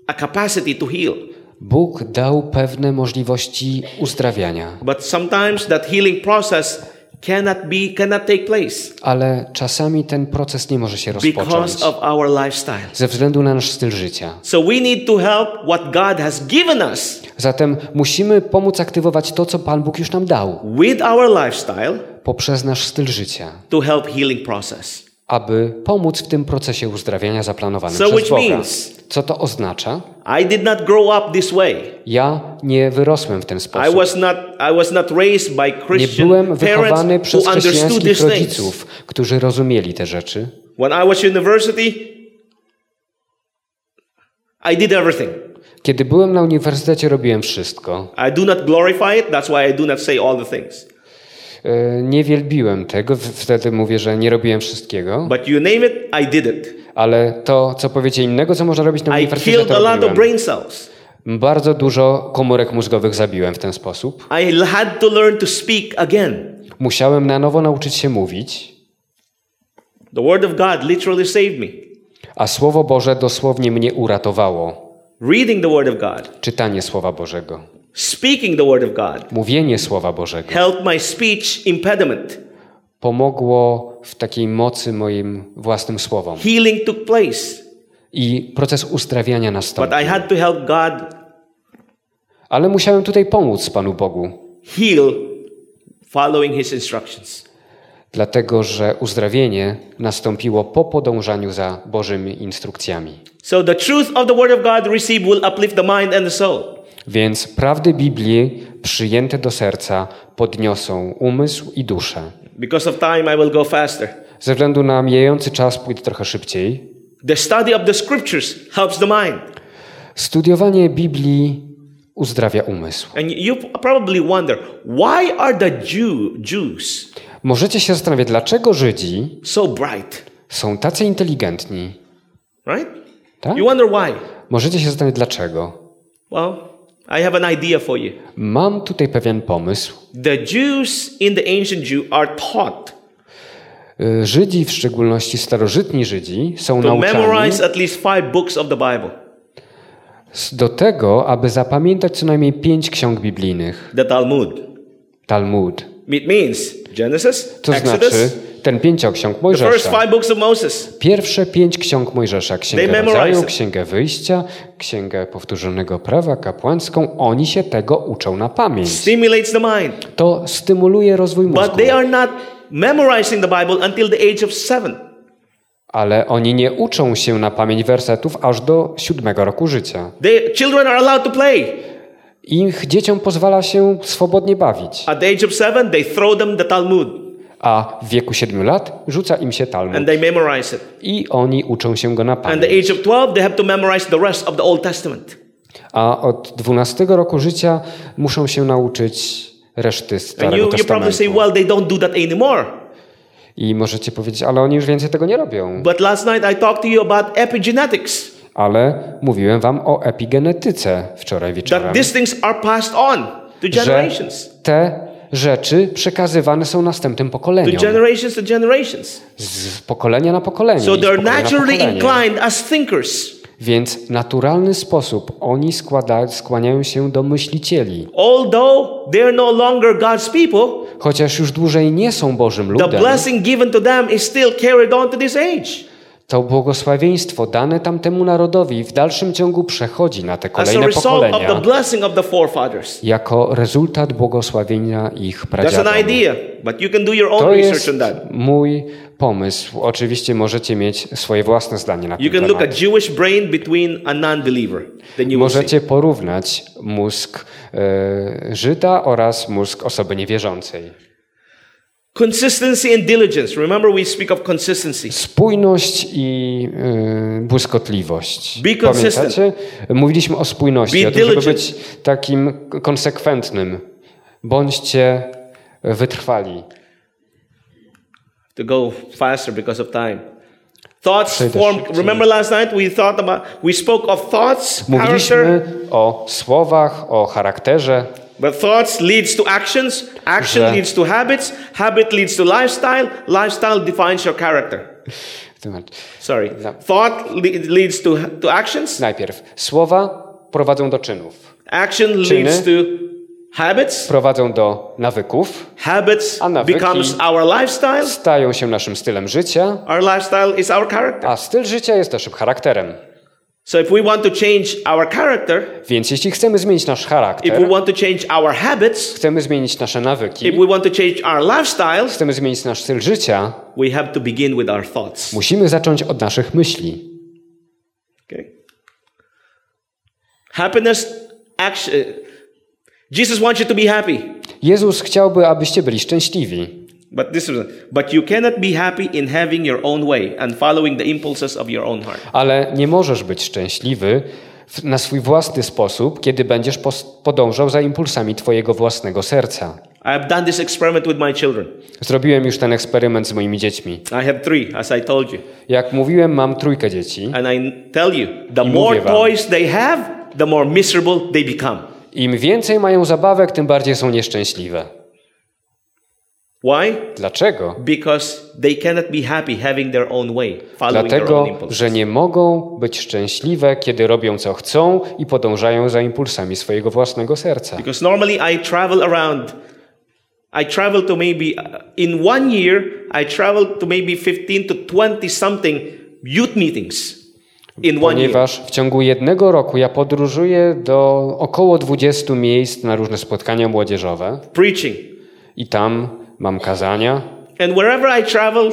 a capacity to heal. Bóg dał pewne możliwości uzdrawiania. But sometimes that healing process cannot be cannot take place Ale czasami ten proces nie może się rozpocząć because of our lifestyle. ze względu na nasz styl życia. So we need to help what God has given us Zatem musimy pomóc aktywować to, co Pan Bóg już nam dał, with our lifestyle poprzez nasz styl życia, to help healing process. Aby pomóc w tym procesie uzdrawiania zaplanowanym So przez Boga. means- Co to oznacza? I did not grow up this way. Ja nie wyrosłem w ten I sposób. was not I was not raised by Nie Christian byłem wychowany przez chrześcijańskich rodziców, którzy rozumieli te rzeczy. When I was university, I did everything. Kiedy byłem na uniwersytecie, robiłem wszystko. I do not glorify it. That's why I do not say all the things. E, Nie wielbiłem tego, wtedy mówię, że nie robiłem wszystkiego, But you name it, I did it. ale to, co powiecie innego, co można robić na uniwersytecie, killed a to lot of robiłem. brain cells. Bardzo dużo komórek mózgowych zabiłem w ten sposób. I had to learn to speak again. Musiałem na nowo nauczyć się mówić, The Word of God literally saved me. a Słowo Boże dosłownie mnie uratowało. Reading the Word of God, Czytanie Słowa Bożego, speaking the Word of God, mówienie Słowa Bożego helped my speech impediment. pomogło w takiej mocy moim własnym słowom. Healing took place. I proces uzdrawiania But nastąpił. I had to help God Ale musiałem tutaj pomóc Panu Bogu, heal following His instructions. dlatego że uzdrawienie nastąpiło po podążaniu za Bożymi instrukcjami. So the truth of the Word of God received will uplift the mind and the soul. Więc prawdy Biblii przyjęte do serca podniosą umysł i duszę. Because of time, I will go faster. Ze względu na mijający czas pójdę trochę szybciej. The study of the scriptures helps the mind. Studiowanie Biblii uzdrawia umysł. And you probably wonder why are the Jew, Jews Możecie się zastanawiać, dlaczego Żydzi so bright? są tacy inteligentni. Right? Tak? You wonder why? Możecie się zastanawiać, dlaczego. Well, I have an idea for you. Mam tutaj pewien pomysł. The Jews in the ancient Jew are taught Y, Żydzi, w szczególności starożytni Żydzi, są to nauczani memorize at least five books of the Bible. do tego, aby zapamiętać co najmniej pięć ksiąg biblijnych. The Talmud. Talmud. It means Genesis, To Exodus, znaczy ten pięcioksiąg Mojżesza. Pierwsze pięć ksiąg Mojżesza, Księgę Rodzaju. Księgę Wyjścia, Księgę Powtórzonego Prawa, Kapłańską, oni się tego uczą na pamięć. Stimulates the mind. To stymuluje rozwój mózgu. But they are not memorizing the Bible until the age of seven. Ale oni nie uczą się na pamięć wersetów aż do siódmego roku życia. They, children are allowed to play. Ich dzieciom pozwala się swobodnie bawić. At the age of seven, they throw them the Talmud A w wieku siedmiu lat rzuca im się Talmud. and they memorize it. I oni uczą się go na And the pamięć. age of 12, they have to memorize the rest of the Old Testament. A od 12 roku życia muszą się nauczyć reszty And Starego you, you probably say, Testamentu. well, they don't do that anymore. I możecie powiedzieć, ale oni już więcej tego nie robią. But last night I talked to you about epigenetics. Ale mówiłem wam o epigenetyce wczoraj wieczorem. That these things are passed on to Że generations. te rzeczy przekazywane są następnym To pokoleniom. generations to generations. Z pokolenia na pokolenie. So they're naturally inclined as thinkers. Więc w naturalny sposób oni składa, skłaniają się do myślicieli. Although they're no longer God's people, Chociaż już dłużej nie są Bożym the ludem, blessing given to them is still carried on to this age. To błogosławieństwo dane tamtemu narodowi w dalszym ciągu przechodzi na te kolejne pokolenia jako rezultat błogosławienia ich own To jest mój pomysł. Oczywiście możecie mieć swoje własne zdanie na ten temat. Możecie porównać mózg e, Żyda oraz mózg osoby niewierzącej. Consistency and diligence. Remember, we speak of consistency. Spójność i e, błyskotliwość. Be consistent. Pamiętacie? Mówiliśmy o spójności, Be o tym, żeby być takim konsekwentnym. Bądźcie wytrwali. To go faster because of time. Thoughts form. Remember last night we thought about. We spoke of thoughts, character, Mówiliśmy o słowach, o charakterze, but thoughts leads to actions. Action Że- leads to habits. Habit leads to lifestyle. Lifestyle defines your character. Sorry. No. Thought le- leads to to actions. Najpierw słowa prowadzą do czynów, Action Czyny. leads to habits. prowadzą do nawyków, Habits A nawyki- becomes our lifestyle. stają się naszym stylem życia, Our lifestyle is our character. a styl życia jest naszym charakterem. So if we want to change our character, Więc jeśli chcemy zmienić nasz if we charakter, want to change our habits, chcemy zmienić nasze if nawyki, we want to change our lifestyles, chcemy zmienić nasz styl życia, we have to begin with our thoughts. musimy zacząć od naszych myśli. Okay. Happiness, action. Jesus wants you to be happy, Jezus chciałby, abyście byli szczęśliwi, but this is but you cannot be happy in having your own way and following the impulses of your own heart. ale nie możesz być szczęśliwy na swój własny sposób, kiedy będziesz podążał za impulsami twojego własnego serca. I have done this experiment with my children. Zrobiłem już ten eksperyment z moimi dziećmi. I have three, as I told you. Jak mówiłem, mam trójkę dzieci. And I tell you, the more wam. toys they have, the more miserable they become. Im więcej mają zabawek, tym bardziej są nieszczęśliwe. Why? Dlaczego? Because they cannot be happy having their own way, following their own Dlatego, impulses. że nie mogą być szczęśliwe, kiedy robią co chcą i podążają za impulsami swojego własnego serca. Because normally I travel around, I travel to maybe, uh, in one year, I travel to maybe 15 to 20 something youth meetings in one year. Ponieważ w ciągu jednego roku ja podróżuję do około 20 miejsc na różne spotkania młodzieżowe Preaching. i tam mam kazania And wherever I travel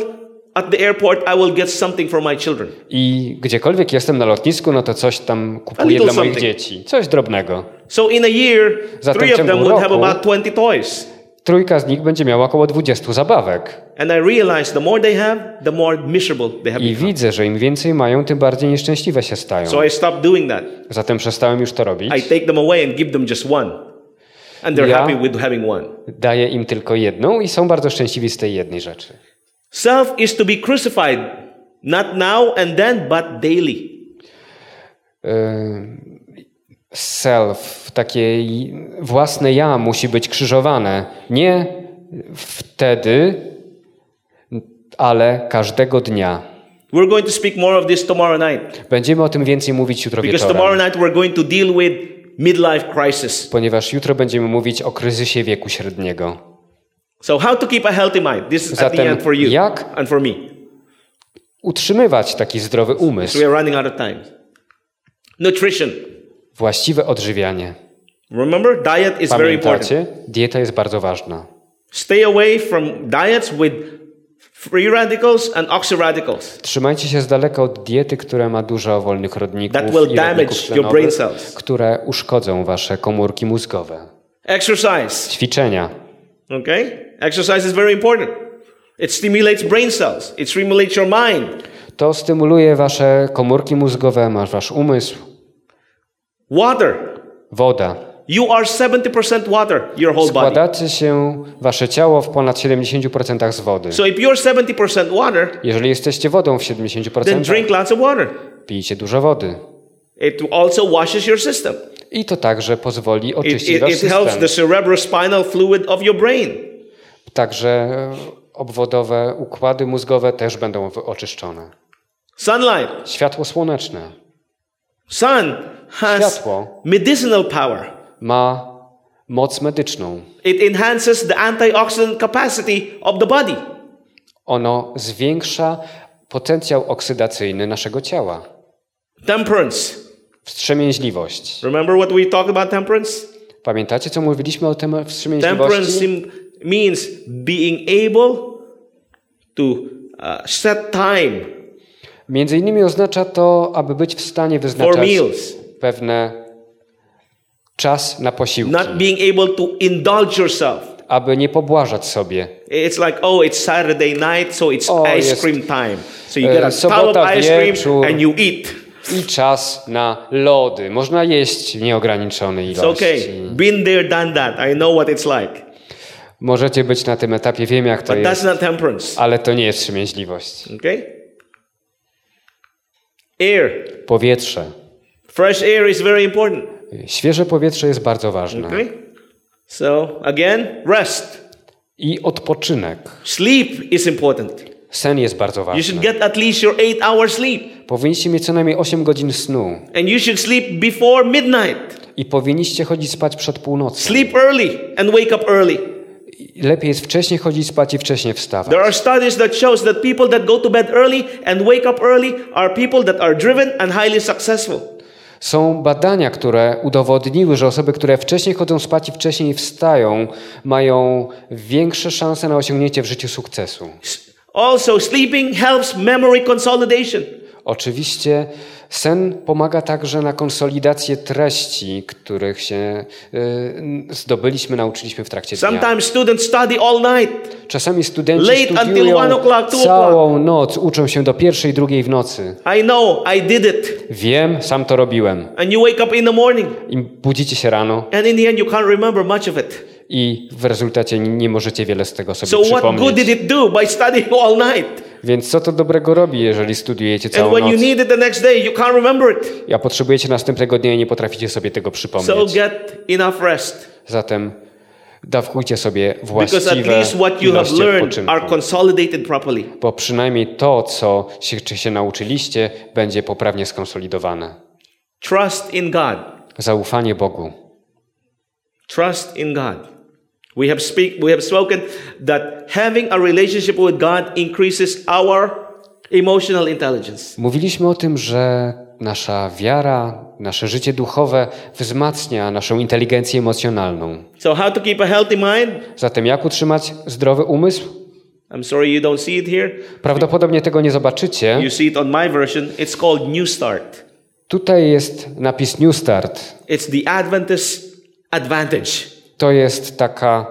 at the airport, I will get something for my children. i gdziekolwiek jestem na lotnisku, no to coś tam kupuję dla moich something. dzieci. Coś drobnego. So in a year, Zatem three of them would have about 20 toys. Trójka z nich będzie miała około 20 zabawek. And I have, widzę, że im więcej mają, tym bardziej nieszczęśliwe się stają. So. Zatem przestałem już to robić. And they're Ja- happy with having one. Daję im tylko jedną i są bardzo szczęśliwi z tej jednej rzeczy. Self is to be crucified, not now and then, but daily. Self, takie własne ja musi być krzyżowane. Nie wtedy, ale każdego dnia. We're going to speak more of this tomorrow night. Będziemy o tym więcej mówić jutro Because tomorrow wieczorem. night we're going to deal with midlife crisis. Ponieważ jutro będziemy mówić o kryzysie wieku średniego. So how to keep a healthy mind? This is at the Zatem end for you jak- and for me. Utrzymywać taki zdrowy So umysł, we are running out of time. Nutrition. właściwe odżywianie. Remember, diet is very important. Dieta jest bardzo ważna. Stay away from diets with free radicals and oxyradicals. Trzymajcie się z daleka od diety, która ma dużo wolnych rodników That will i damage rodników your brain cells. które uszkodzą wasze komórki mózgowe. Exercise. Ćwiczenia. Okay? Exercise is very important. It stimulates brain cells. It stimulates your mind. To stymuluje wasze komórki mózgowe, masz wasz umysł. Water. Woda. You are 70% water, your whole body. Składacie się, wasze ciało w ponad 70% z wody. So if you're 70% water, Jeżeli jesteście wodą w then 70%, drink lots of water. pijcie dużo wody. It also washes your system. I to także pozwoli oczyścić it, wasz it helps system. the cerebrospinal fluid of your brain. Także obwodowe układy mózgowe też będą oczyszczone. Sunlight. Światło słoneczne Sun has Światło. medicinal power. Ma moc medyczną. It enhances the antioxidant capacity of the body. Ono zwiększa potencjał oksydacyjny naszego ciała. Temperance. Wstrzemięźliwość. Remember what we talked about temperance? Pamiętacie, co mówiliśmy o tym Temperance wstrzemięźliwości? sim- means being able to uh, set time Między innymi oznacza to, aby być w stanie wyznaczać pewne czas na posiłki, not being able to indulge yourself. aby nie pobłażać sobie. It's like, oh, it's Saturday night, so it's O, ice cream time. So you e, get a tub of ice cream and you eat. I czas na lody. Można jeść nieograniczone It's okay. ilości. Been there, done that. I know what it's like. Możecie być na tym etapie, wiem jak to But that's jest, not temperance. ale to nie jest wstrzemięźliwość. Okay? Air. Powietrze. Fresh air is very important. Świeże powietrze jest bardzo ważne. Okay? So, again, rest. I odpoczynek. Sleep is important. Sen jest bardzo You should ważny. get at least your hour sleep. Powinniście mieć co najmniej 8 godzin snu. And you should sleep before midnight. I powinniście chodzić spać przed północą. Sleep early and wake up early. Lepiej jest wcześniej chodzić spać i wcześniej wstawać. There are studies that shows that people that go to bed early and wake up early are people that are driven and highly successful. Są badania, które udowodniły, że osoby, które wcześniej chodzą spać i wcześniej wstają, mają większe szanse na osiągnięcie w życiu sukcesu. Also, sleeping helps memory consolidation. Oczywiście sen pomaga także na konsolidację treści, których się y, zdobyliśmy, nauczyliśmy w trakcie dnia. Sometimes students study all night. Czasami studenci Late until studiują two całą noc, uczą się do pierwszej, drugiej w nocy. I know, I did it. Wiem, sam to robiłem. And you wake up in the morning, I budzicie się rano and in the end, you can't remember much of it. i w rezultacie nie możecie wiele z tego sobie So, what good przypomnieć. did it do by studying all night? Więc co to dobrego robi, jeżeli studiujecie And całą you noc, need it the next day, you can't remember it. a potrzebujecie następnego dnia i nie potraficie sobie tego So, przypomnieć. get enough rest. Zatem dawkujcie sobie właściwe ilości odpoczynku. Bo przynajmniej to, co się, czy się nauczyliście, będzie poprawnie skonsolidowane. Trust in God. Zaufanie Bogu. Trust in God. We have speak we have spoken that having a relationship with God increases our emotional intelligence. Mówiliśmy o tym, że nasza wiara, nasze życie duchowe wzmacnia naszą inteligencję emocjonalną. So how to keep a healthy mind? Zatem jak utrzymać zdrowy umysł? I'm sorry you don't see it here. Prawdopodobnie tego nie zobaczycie. You see it on my version. It's called New Start. Tutaj jest napis New Start. It's the Adventist advantage. To jest taka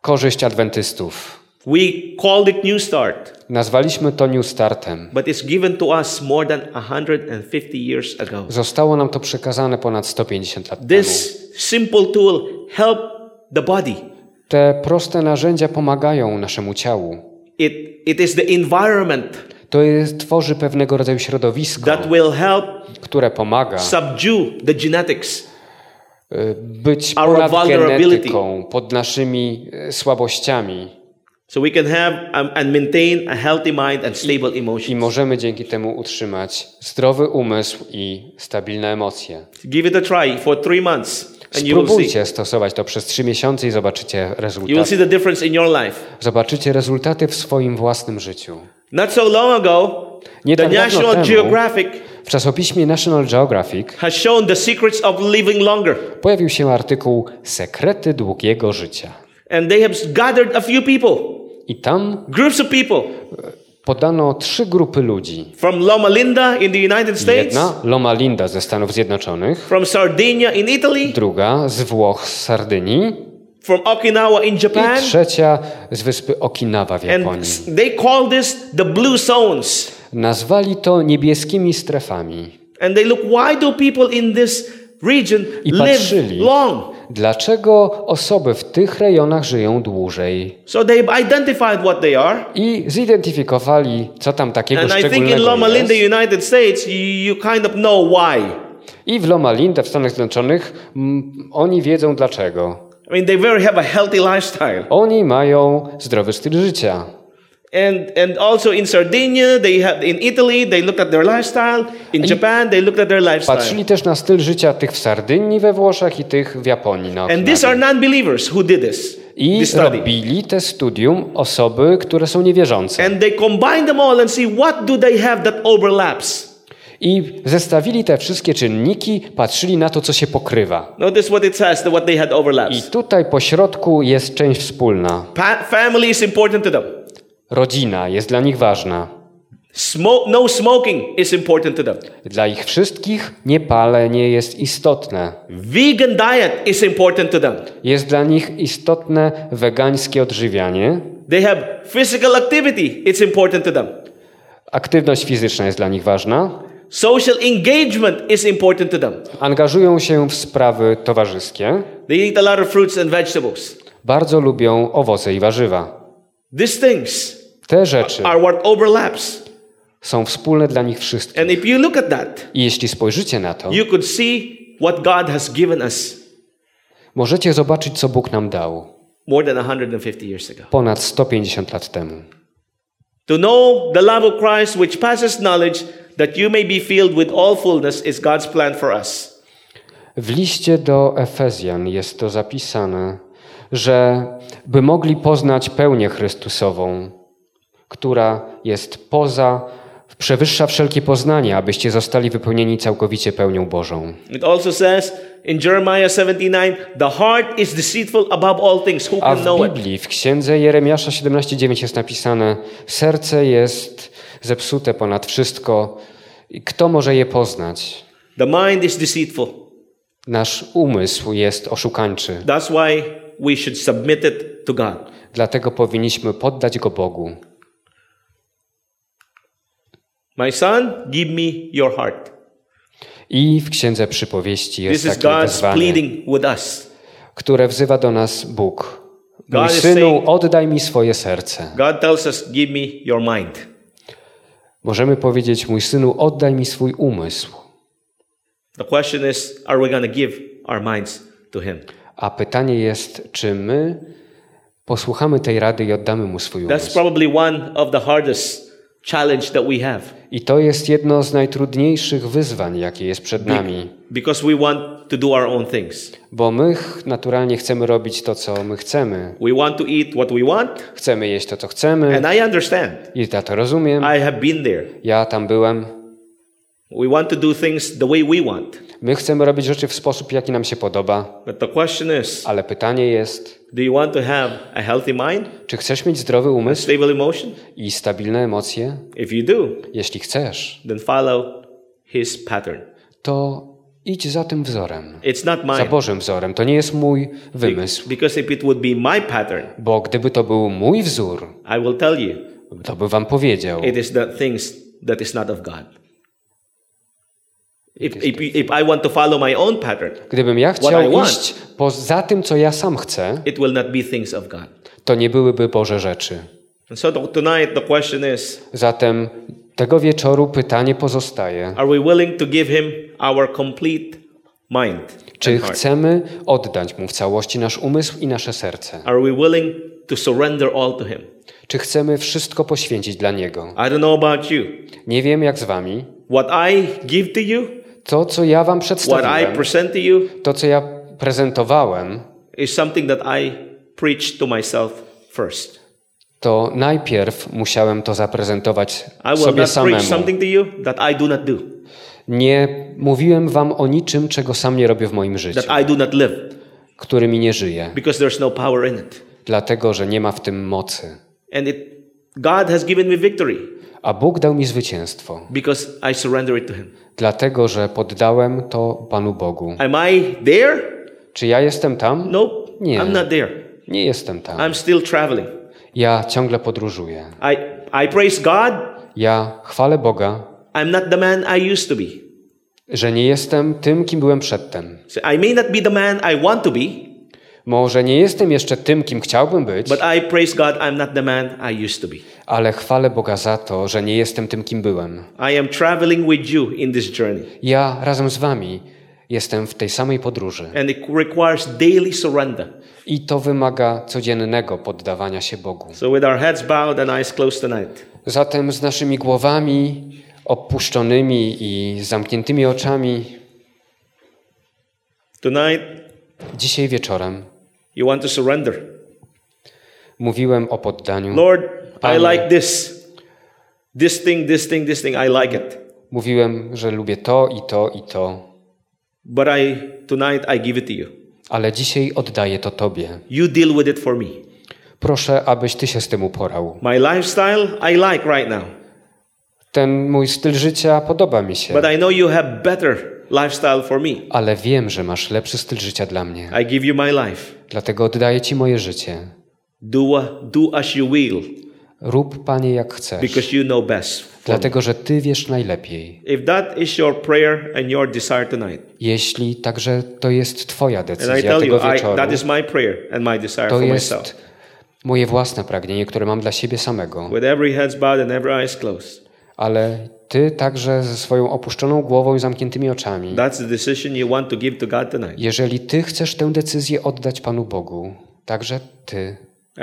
korzyść adwentystów. We called it New Start, Nazwaliśmy to New Startem. but it's given to us more than 150 years ago. Zostało nam to przekazane ponad 150 lat temu. This simple tool help the body. Te proste narzędzia pomagają naszemu ciału. It, it is the environment To jest, tworzy pewnego rodzaju środowisko, that will help które pomaga subdue the genetics. Y, być ponad genetyką, pod naszymi y, słabościami So we can have um, and maintain a healthy mind and stable i emotions. możemy dzięki temu utrzymać zdrowy umysł i stabilne emocje. Give it a try for three months and you will see. Spróbujcie stosować to przez trzy miesiące i zobaczycie You will rezultaty. see the difference in your life. Zobaczycie rezultaty w swoim własnym życiu. Not so long ago, Nie the tak National Geographic w czasopiśmie National Geographic has shown the secrets of living longer. pojawił się artykuł Sekrety długiego życia. And they have gathered a few people, I tam groups of people podano trzy grupy ludzi. from Loma Linda in the United States, Jedna Loma Linda ze Stanów Zjednoczonych, from Sardinia in Italy, druga z Włoch, z Sardynii from Okinawa in i Japan. trzecia z wyspy Okinawa w Japonii. And they call this the blue zones. Nazwali to niebieskimi strefami. And they look, why do people in this region I live patrzyli. long? Dlaczego osoby w tych rejonach żyją dłużej? So they've identified what they are. I zidentyfikowali, co tam takiego And I think in szczególnego Loma Linda. United States, you, you kind of know why. I w Loma Linda w Stanach Zjednoczonych mm, oni wiedzą dlaczego. I mean, they very have a healthy lifestyle. Oni mają zdrowy styl życia. And, and also in Sardinia, they have, in Italy, they looked at their lifestyle. In Japan, they looked at their lifestyle. Patrzyli też na styl życia tych w Sardynii we Włoszech i tych w Japonii. Na And these are non-believers who did this, I this robili te studium osoby, które są niewierzące. And they combine them all and see what do they have that overlaps. I zestawili te wszystkie czynniki, patrzyli na to, co się pokrywa. Notice what it says, what they had I overlaps. tutaj po środku jest część wspólna. Pa- family is important to them. Rodzina jest dla nich ważna. Smo- no smoking is important to them. Dla ich wszystkich niepalenie jest istotne. Vegan diet is important to them. Jest dla nich istotne wegańskie odżywianie. They have physical activity, it's important to them. Aktywność fizyczna jest dla nich ważna. Social engagement is important to them. Angażują się w sprawy towarzyskie. They eat a lot of fruits and vegetables. Bardzo lubią owoce i warzywa. These things Te rzeczy są wspólne dla nich wszystkich. I jeśli spojrzycie na to, możecie zobaczyć, co Bóg nam dał more than 150 years ago. ponad 150 lat temu. To know the love of Christ, which passes knowledge, that you may be filled with all fullness, is God's plan for us. W liście do Efezjan jest to zapisane, że by mogli poznać pełnię Chrystusową, która jest poza, przewyższa wszelkie poznanie, abyście zostali wypełnieni całkowicie pełnią Bożą. It also says in Jeremiah 79, the heart is deceitful above all things. Who A can w know it? Biblii, w księdze Jeremiasza 17:9 jest napisane: Serce jest zepsute ponad wszystko. I Kto może je poznać? The mind is deceitful. Nasz umysł jest oszukańczy. That's why we should submit it to God. Dlatego powinniśmy poddać go Bogu. My son, give me your heart. I w księdze przypowieści jest This is takie God's wezwanie, pleading with us. które wzywa do nas Bóg. Mój God synu, saying- oddaj mi swoje serce. God tells us, give me your mind. Możemy powiedzieć, mój synu, oddaj mi swój umysł. The question is, are we going to give our minds to Him? A pytanie jest, czy my posłuchamy tej rady i oddamy mu swój That's umysł. probably one of the hardest challenge that we have I to jest jedno z najtrudniejszych wyzwań, jakie jest przed nami. because we want to do our own things. Bo my naturalnie chcemy robić to, co my chcemy. We want to eat what we want, Chcemy jeść to, co chcemy. and I understand. I ja to rozumiem. I have been there. Ja tam byłem. We want to do things the way we want. My chcemy robić rzeczy w sposób, jaki nam się podoba. But the question is, Ale pytanie jest, do you want to have a healthy mind, czy chcesz mieć zdrowy umysł stable emotion? i stabilne emocje? If you do, Jeśli chcesz, then follow His pattern. to idź za tym wzorem. It's not Za. Bożym wzorem. To nie jest mój wymysł. Because if it would be my pattern, Bo gdyby to był mój wzór, I will tell you to by wam powiedział. it is the things that is not of God. If, if, if I want to follow my own pattern, Gdybym ja chciał want. iść poza tym, co ja sam chcę, it will not be things of God. to nie byłyby Boże rzeczy. And so tonight the question is Zatem tego wieczoru pytanie pozostaje. are we willing to give Him our complete mind? Czy chcemy oddać Mu w całości nasz umysł i nasze serce? Are we willing to surrender all to Him? Czy chcemy wszystko poświęcić dla Niego? I don't know about you. Nie wiem jak z Wami. What I give to you, To, co ja Wam przedstawiłem, to co ja prezentowałem, is something that I to myself first. to najpierw musiałem to zaprezentować I will sobie samemu. something to you that I do not do, Nie mówiłem Wam o niczym, czego sam nie robię w moim życiu, that I do not live, którymi nie żyję, because there's no power in it. dlatego że nie ma w tym mocy. And it, God has given me victory A Bóg dał mi zwycięstwo, because I surrender it to Him. dlatego że poddałem to Panu Bogu. Am I there? Czy ja jestem tam? Nope. Nie. I'm not there. Nie jestem tam. I'm still traveling. Ja ciągle podróżuję. I, I praise God. Ja chwalę Boga, I'm not the man I used to be. że nie jestem tym, kim byłem przedtem. So I may not be the man I want to be, Może nie jestem jeszcze tym, kim chciałbym być, but I praise God I'm not the man I used to be. ale chwalę Boga za to, że nie jestem tym, kim byłem. I am traveling with you in this journey. Ja razem z wami jestem w tej samej podróży. And it requires daily surrender. I to wymaga codziennego poddawania się Bogu. So with our heads bowed and eyes closed tonight, Zatem z naszymi głowami opuszczonymi i zamkniętymi oczami, tonight dzisiaj wieczorem you want to surrender. mówiłem o poddaniu. Lord, I Panie. like this. This thing, this thing, this thing, I like it. Mówiłem, że lubię to i to i to, But I tonight I give it to you. ale dzisiaj oddaję to Tobie. You deal with it for me. Proszę, abyś Ty się z tym uporał. My lifestyle I like right now. Ten mój styl życia podoba mi się, But I know you have better lifestyle for me. ale wiem, że masz lepszy styl życia dla mnie. I give you my life. Dlatego oddaję Ci moje życie. Do, do as you will Rób, Panie, jak chcesz, because you know best. dlatego że Ty wiesz najlepiej. If that is your prayer and your desire tonight, Jeśli także to jest Twoja and I decyzja tell you, tego I, wieczoru, that is my prayer and my desire to for myself. jest moje własne pragnienie, które mam dla siebie samego. With every head bowed and every eyes closed. Ale Ty także ze swoją opuszczoną głową i zamkniętymi oczami, That's the decision you want to give to God tonight. jeżeli Ty chcesz tę decyzję oddać Panu Bogu, także Ty,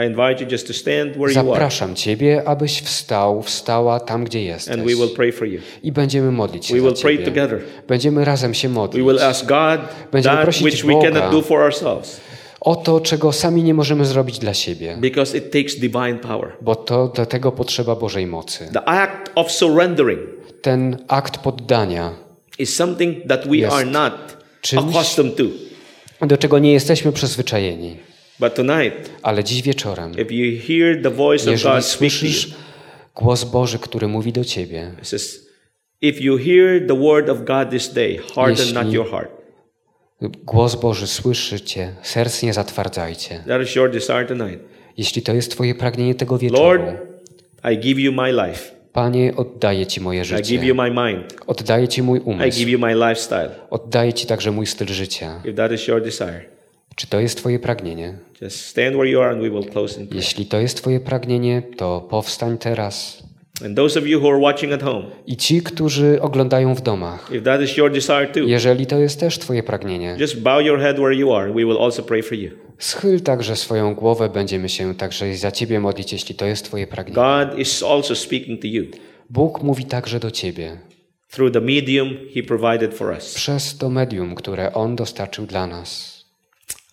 I invite you just to stand where you are zapraszam Ciebie, abyś wstał, wstała tam, gdzie jesteś. and we will pray for you. I będziemy modlić się We pray Ciebie. together. Będziemy razem się We modlić. will ask God Będziemy that prosić which we Boga. cannot do for ourselves O to, czego sami nie możemy zrobić dla siebie, because it takes divine power. bo to do tego potrzeba Bożej mocy. The act of surrendering Ten akt poddania, is something that we Jest are not czymś- accustomed to. do czego nie jesteśmy przyzwyczajeni. But tonight, Ale dziś wieczorem, if you hear the voice of jeżeli God to you, słyszysz głos Boży, który mówi do ciebie, says, if you hear the word of God this day, harden Jeśli- not your heart. Głos Boży słyszycie, serc nie zatwardzajcie. That is your desire tonight. Jeśli to jest twoje pragnienie tego wieczoru, Lord, I give you my life. Panie, oddaję Ci moje I give życie. you my mind. Oddaję Ci mój I umysł. give you my lifestyle. Oddaję Ci także mój styl życia. If that is your desire, Czy to jest Twoje pragnienie? just stand where you are and we will close in prayer. Jeśli to jest Twoje pragnienie, to powstań teraz. And those of you who are watching at home, I ci, którzy oglądają w domach, if that is your desire too, jeżeli to jest też Twoje pragnienie, just bow your head where you are and we will also pray for you. schyl także swoją głowę, będziemy się także za Ciebie modlić, jeśli to jest Twoje pragnienie. God is also speaking to you Bóg mówi także do Ciebie through the medium He provided for us. przez to medium, które On dostarczył dla nas.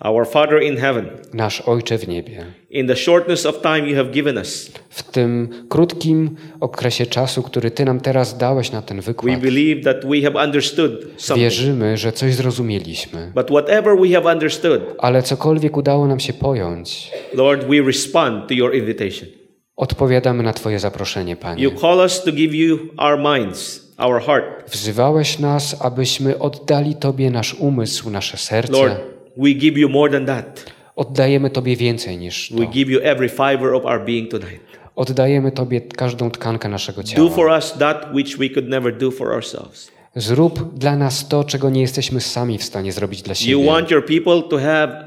Our Father in heaven, Nasz Ojcze w niebie. in the shortness of time you have given us, W tym krótkim okresie czasu, który Ty nam teraz dałeś na ten we wykład, believe that we have understood something. wierzymy, że coś zrozumieliśmy. But whatever we have understood, Ale cokolwiek udało nam się pojąć, Lord, we respond to your invitation. odpowiadamy na Twoje zaproszenie, Panie. You call us to give you our minds, our heart. Wzywałeś nas, abyśmy oddali Tobie nasz umysł, nasze serce. Lord, we give you more than that. Oddajemy Tobie więcej niż We to. give you every fiber of our being tonight. Oddajemy Tobie każdą tkankę naszego Do ciała. for us that which we could never do for ourselves. Zrób dla nas to, czego nie jesteśmy sami w stanie zrobić dla You siebie. want your people to have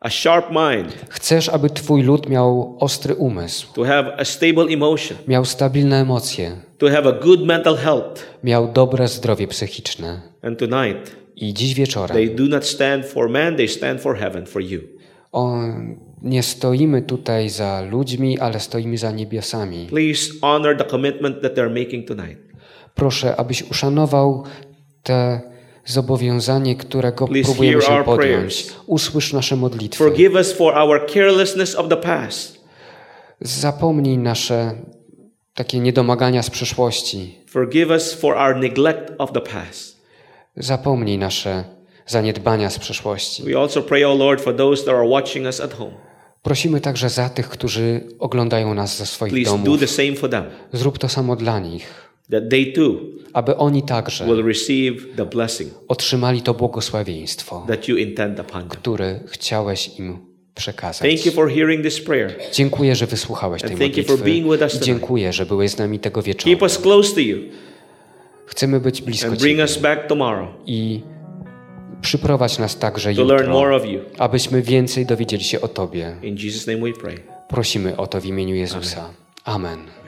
a sharp mind, Chcesz, aby Twój lud miał ostry umysł, to have a stable emotion, miał stabilne emocje, to have a good mental health. miał dobre zdrowie psychiczne. And tonight, I dziś wieczorem they do not stand for man, they stand for heaven, for you. o, nie stoimy tutaj za ludźmi, ale stoimy za niebiosami. Please honor the commitment that making tonight. Proszę, abyś uszanował te zobowiązanie, którego Please próbujemy się podjąć. prayers. Usłysz nasze modlitwy. Forgive us for our carelessness of the past. Zapomnij nasze takie niedomagania z przeszłości. Forgive us for our neglect of the past. Zapomnij nasze zaniedbania z przeszłości. We also pray, O Lord, for those that are watching us at home. Prosimy także za tych, którzy oglądają nas ze swoich Please do domów. the same for them, Zrób to samo dla nich, that they too aby oni także will receive the blessing otrzymali to błogosławieństwo, that you intend upon them. które chciałeś im przekazać. Thank you for hearing this prayer. Dziękuję, że wysłuchałeś tej And thank you for being with us modlitwy. tonight. Dziękuję, że byłeś z nami tego Keep wieczoru. us close to you Chcemy być blisko Ciebie i przyprowadź nas także jutro, abyśmy więcej dowiedzieli się o Tobie. Prosimy o to w imieniu Jezusa. Amen.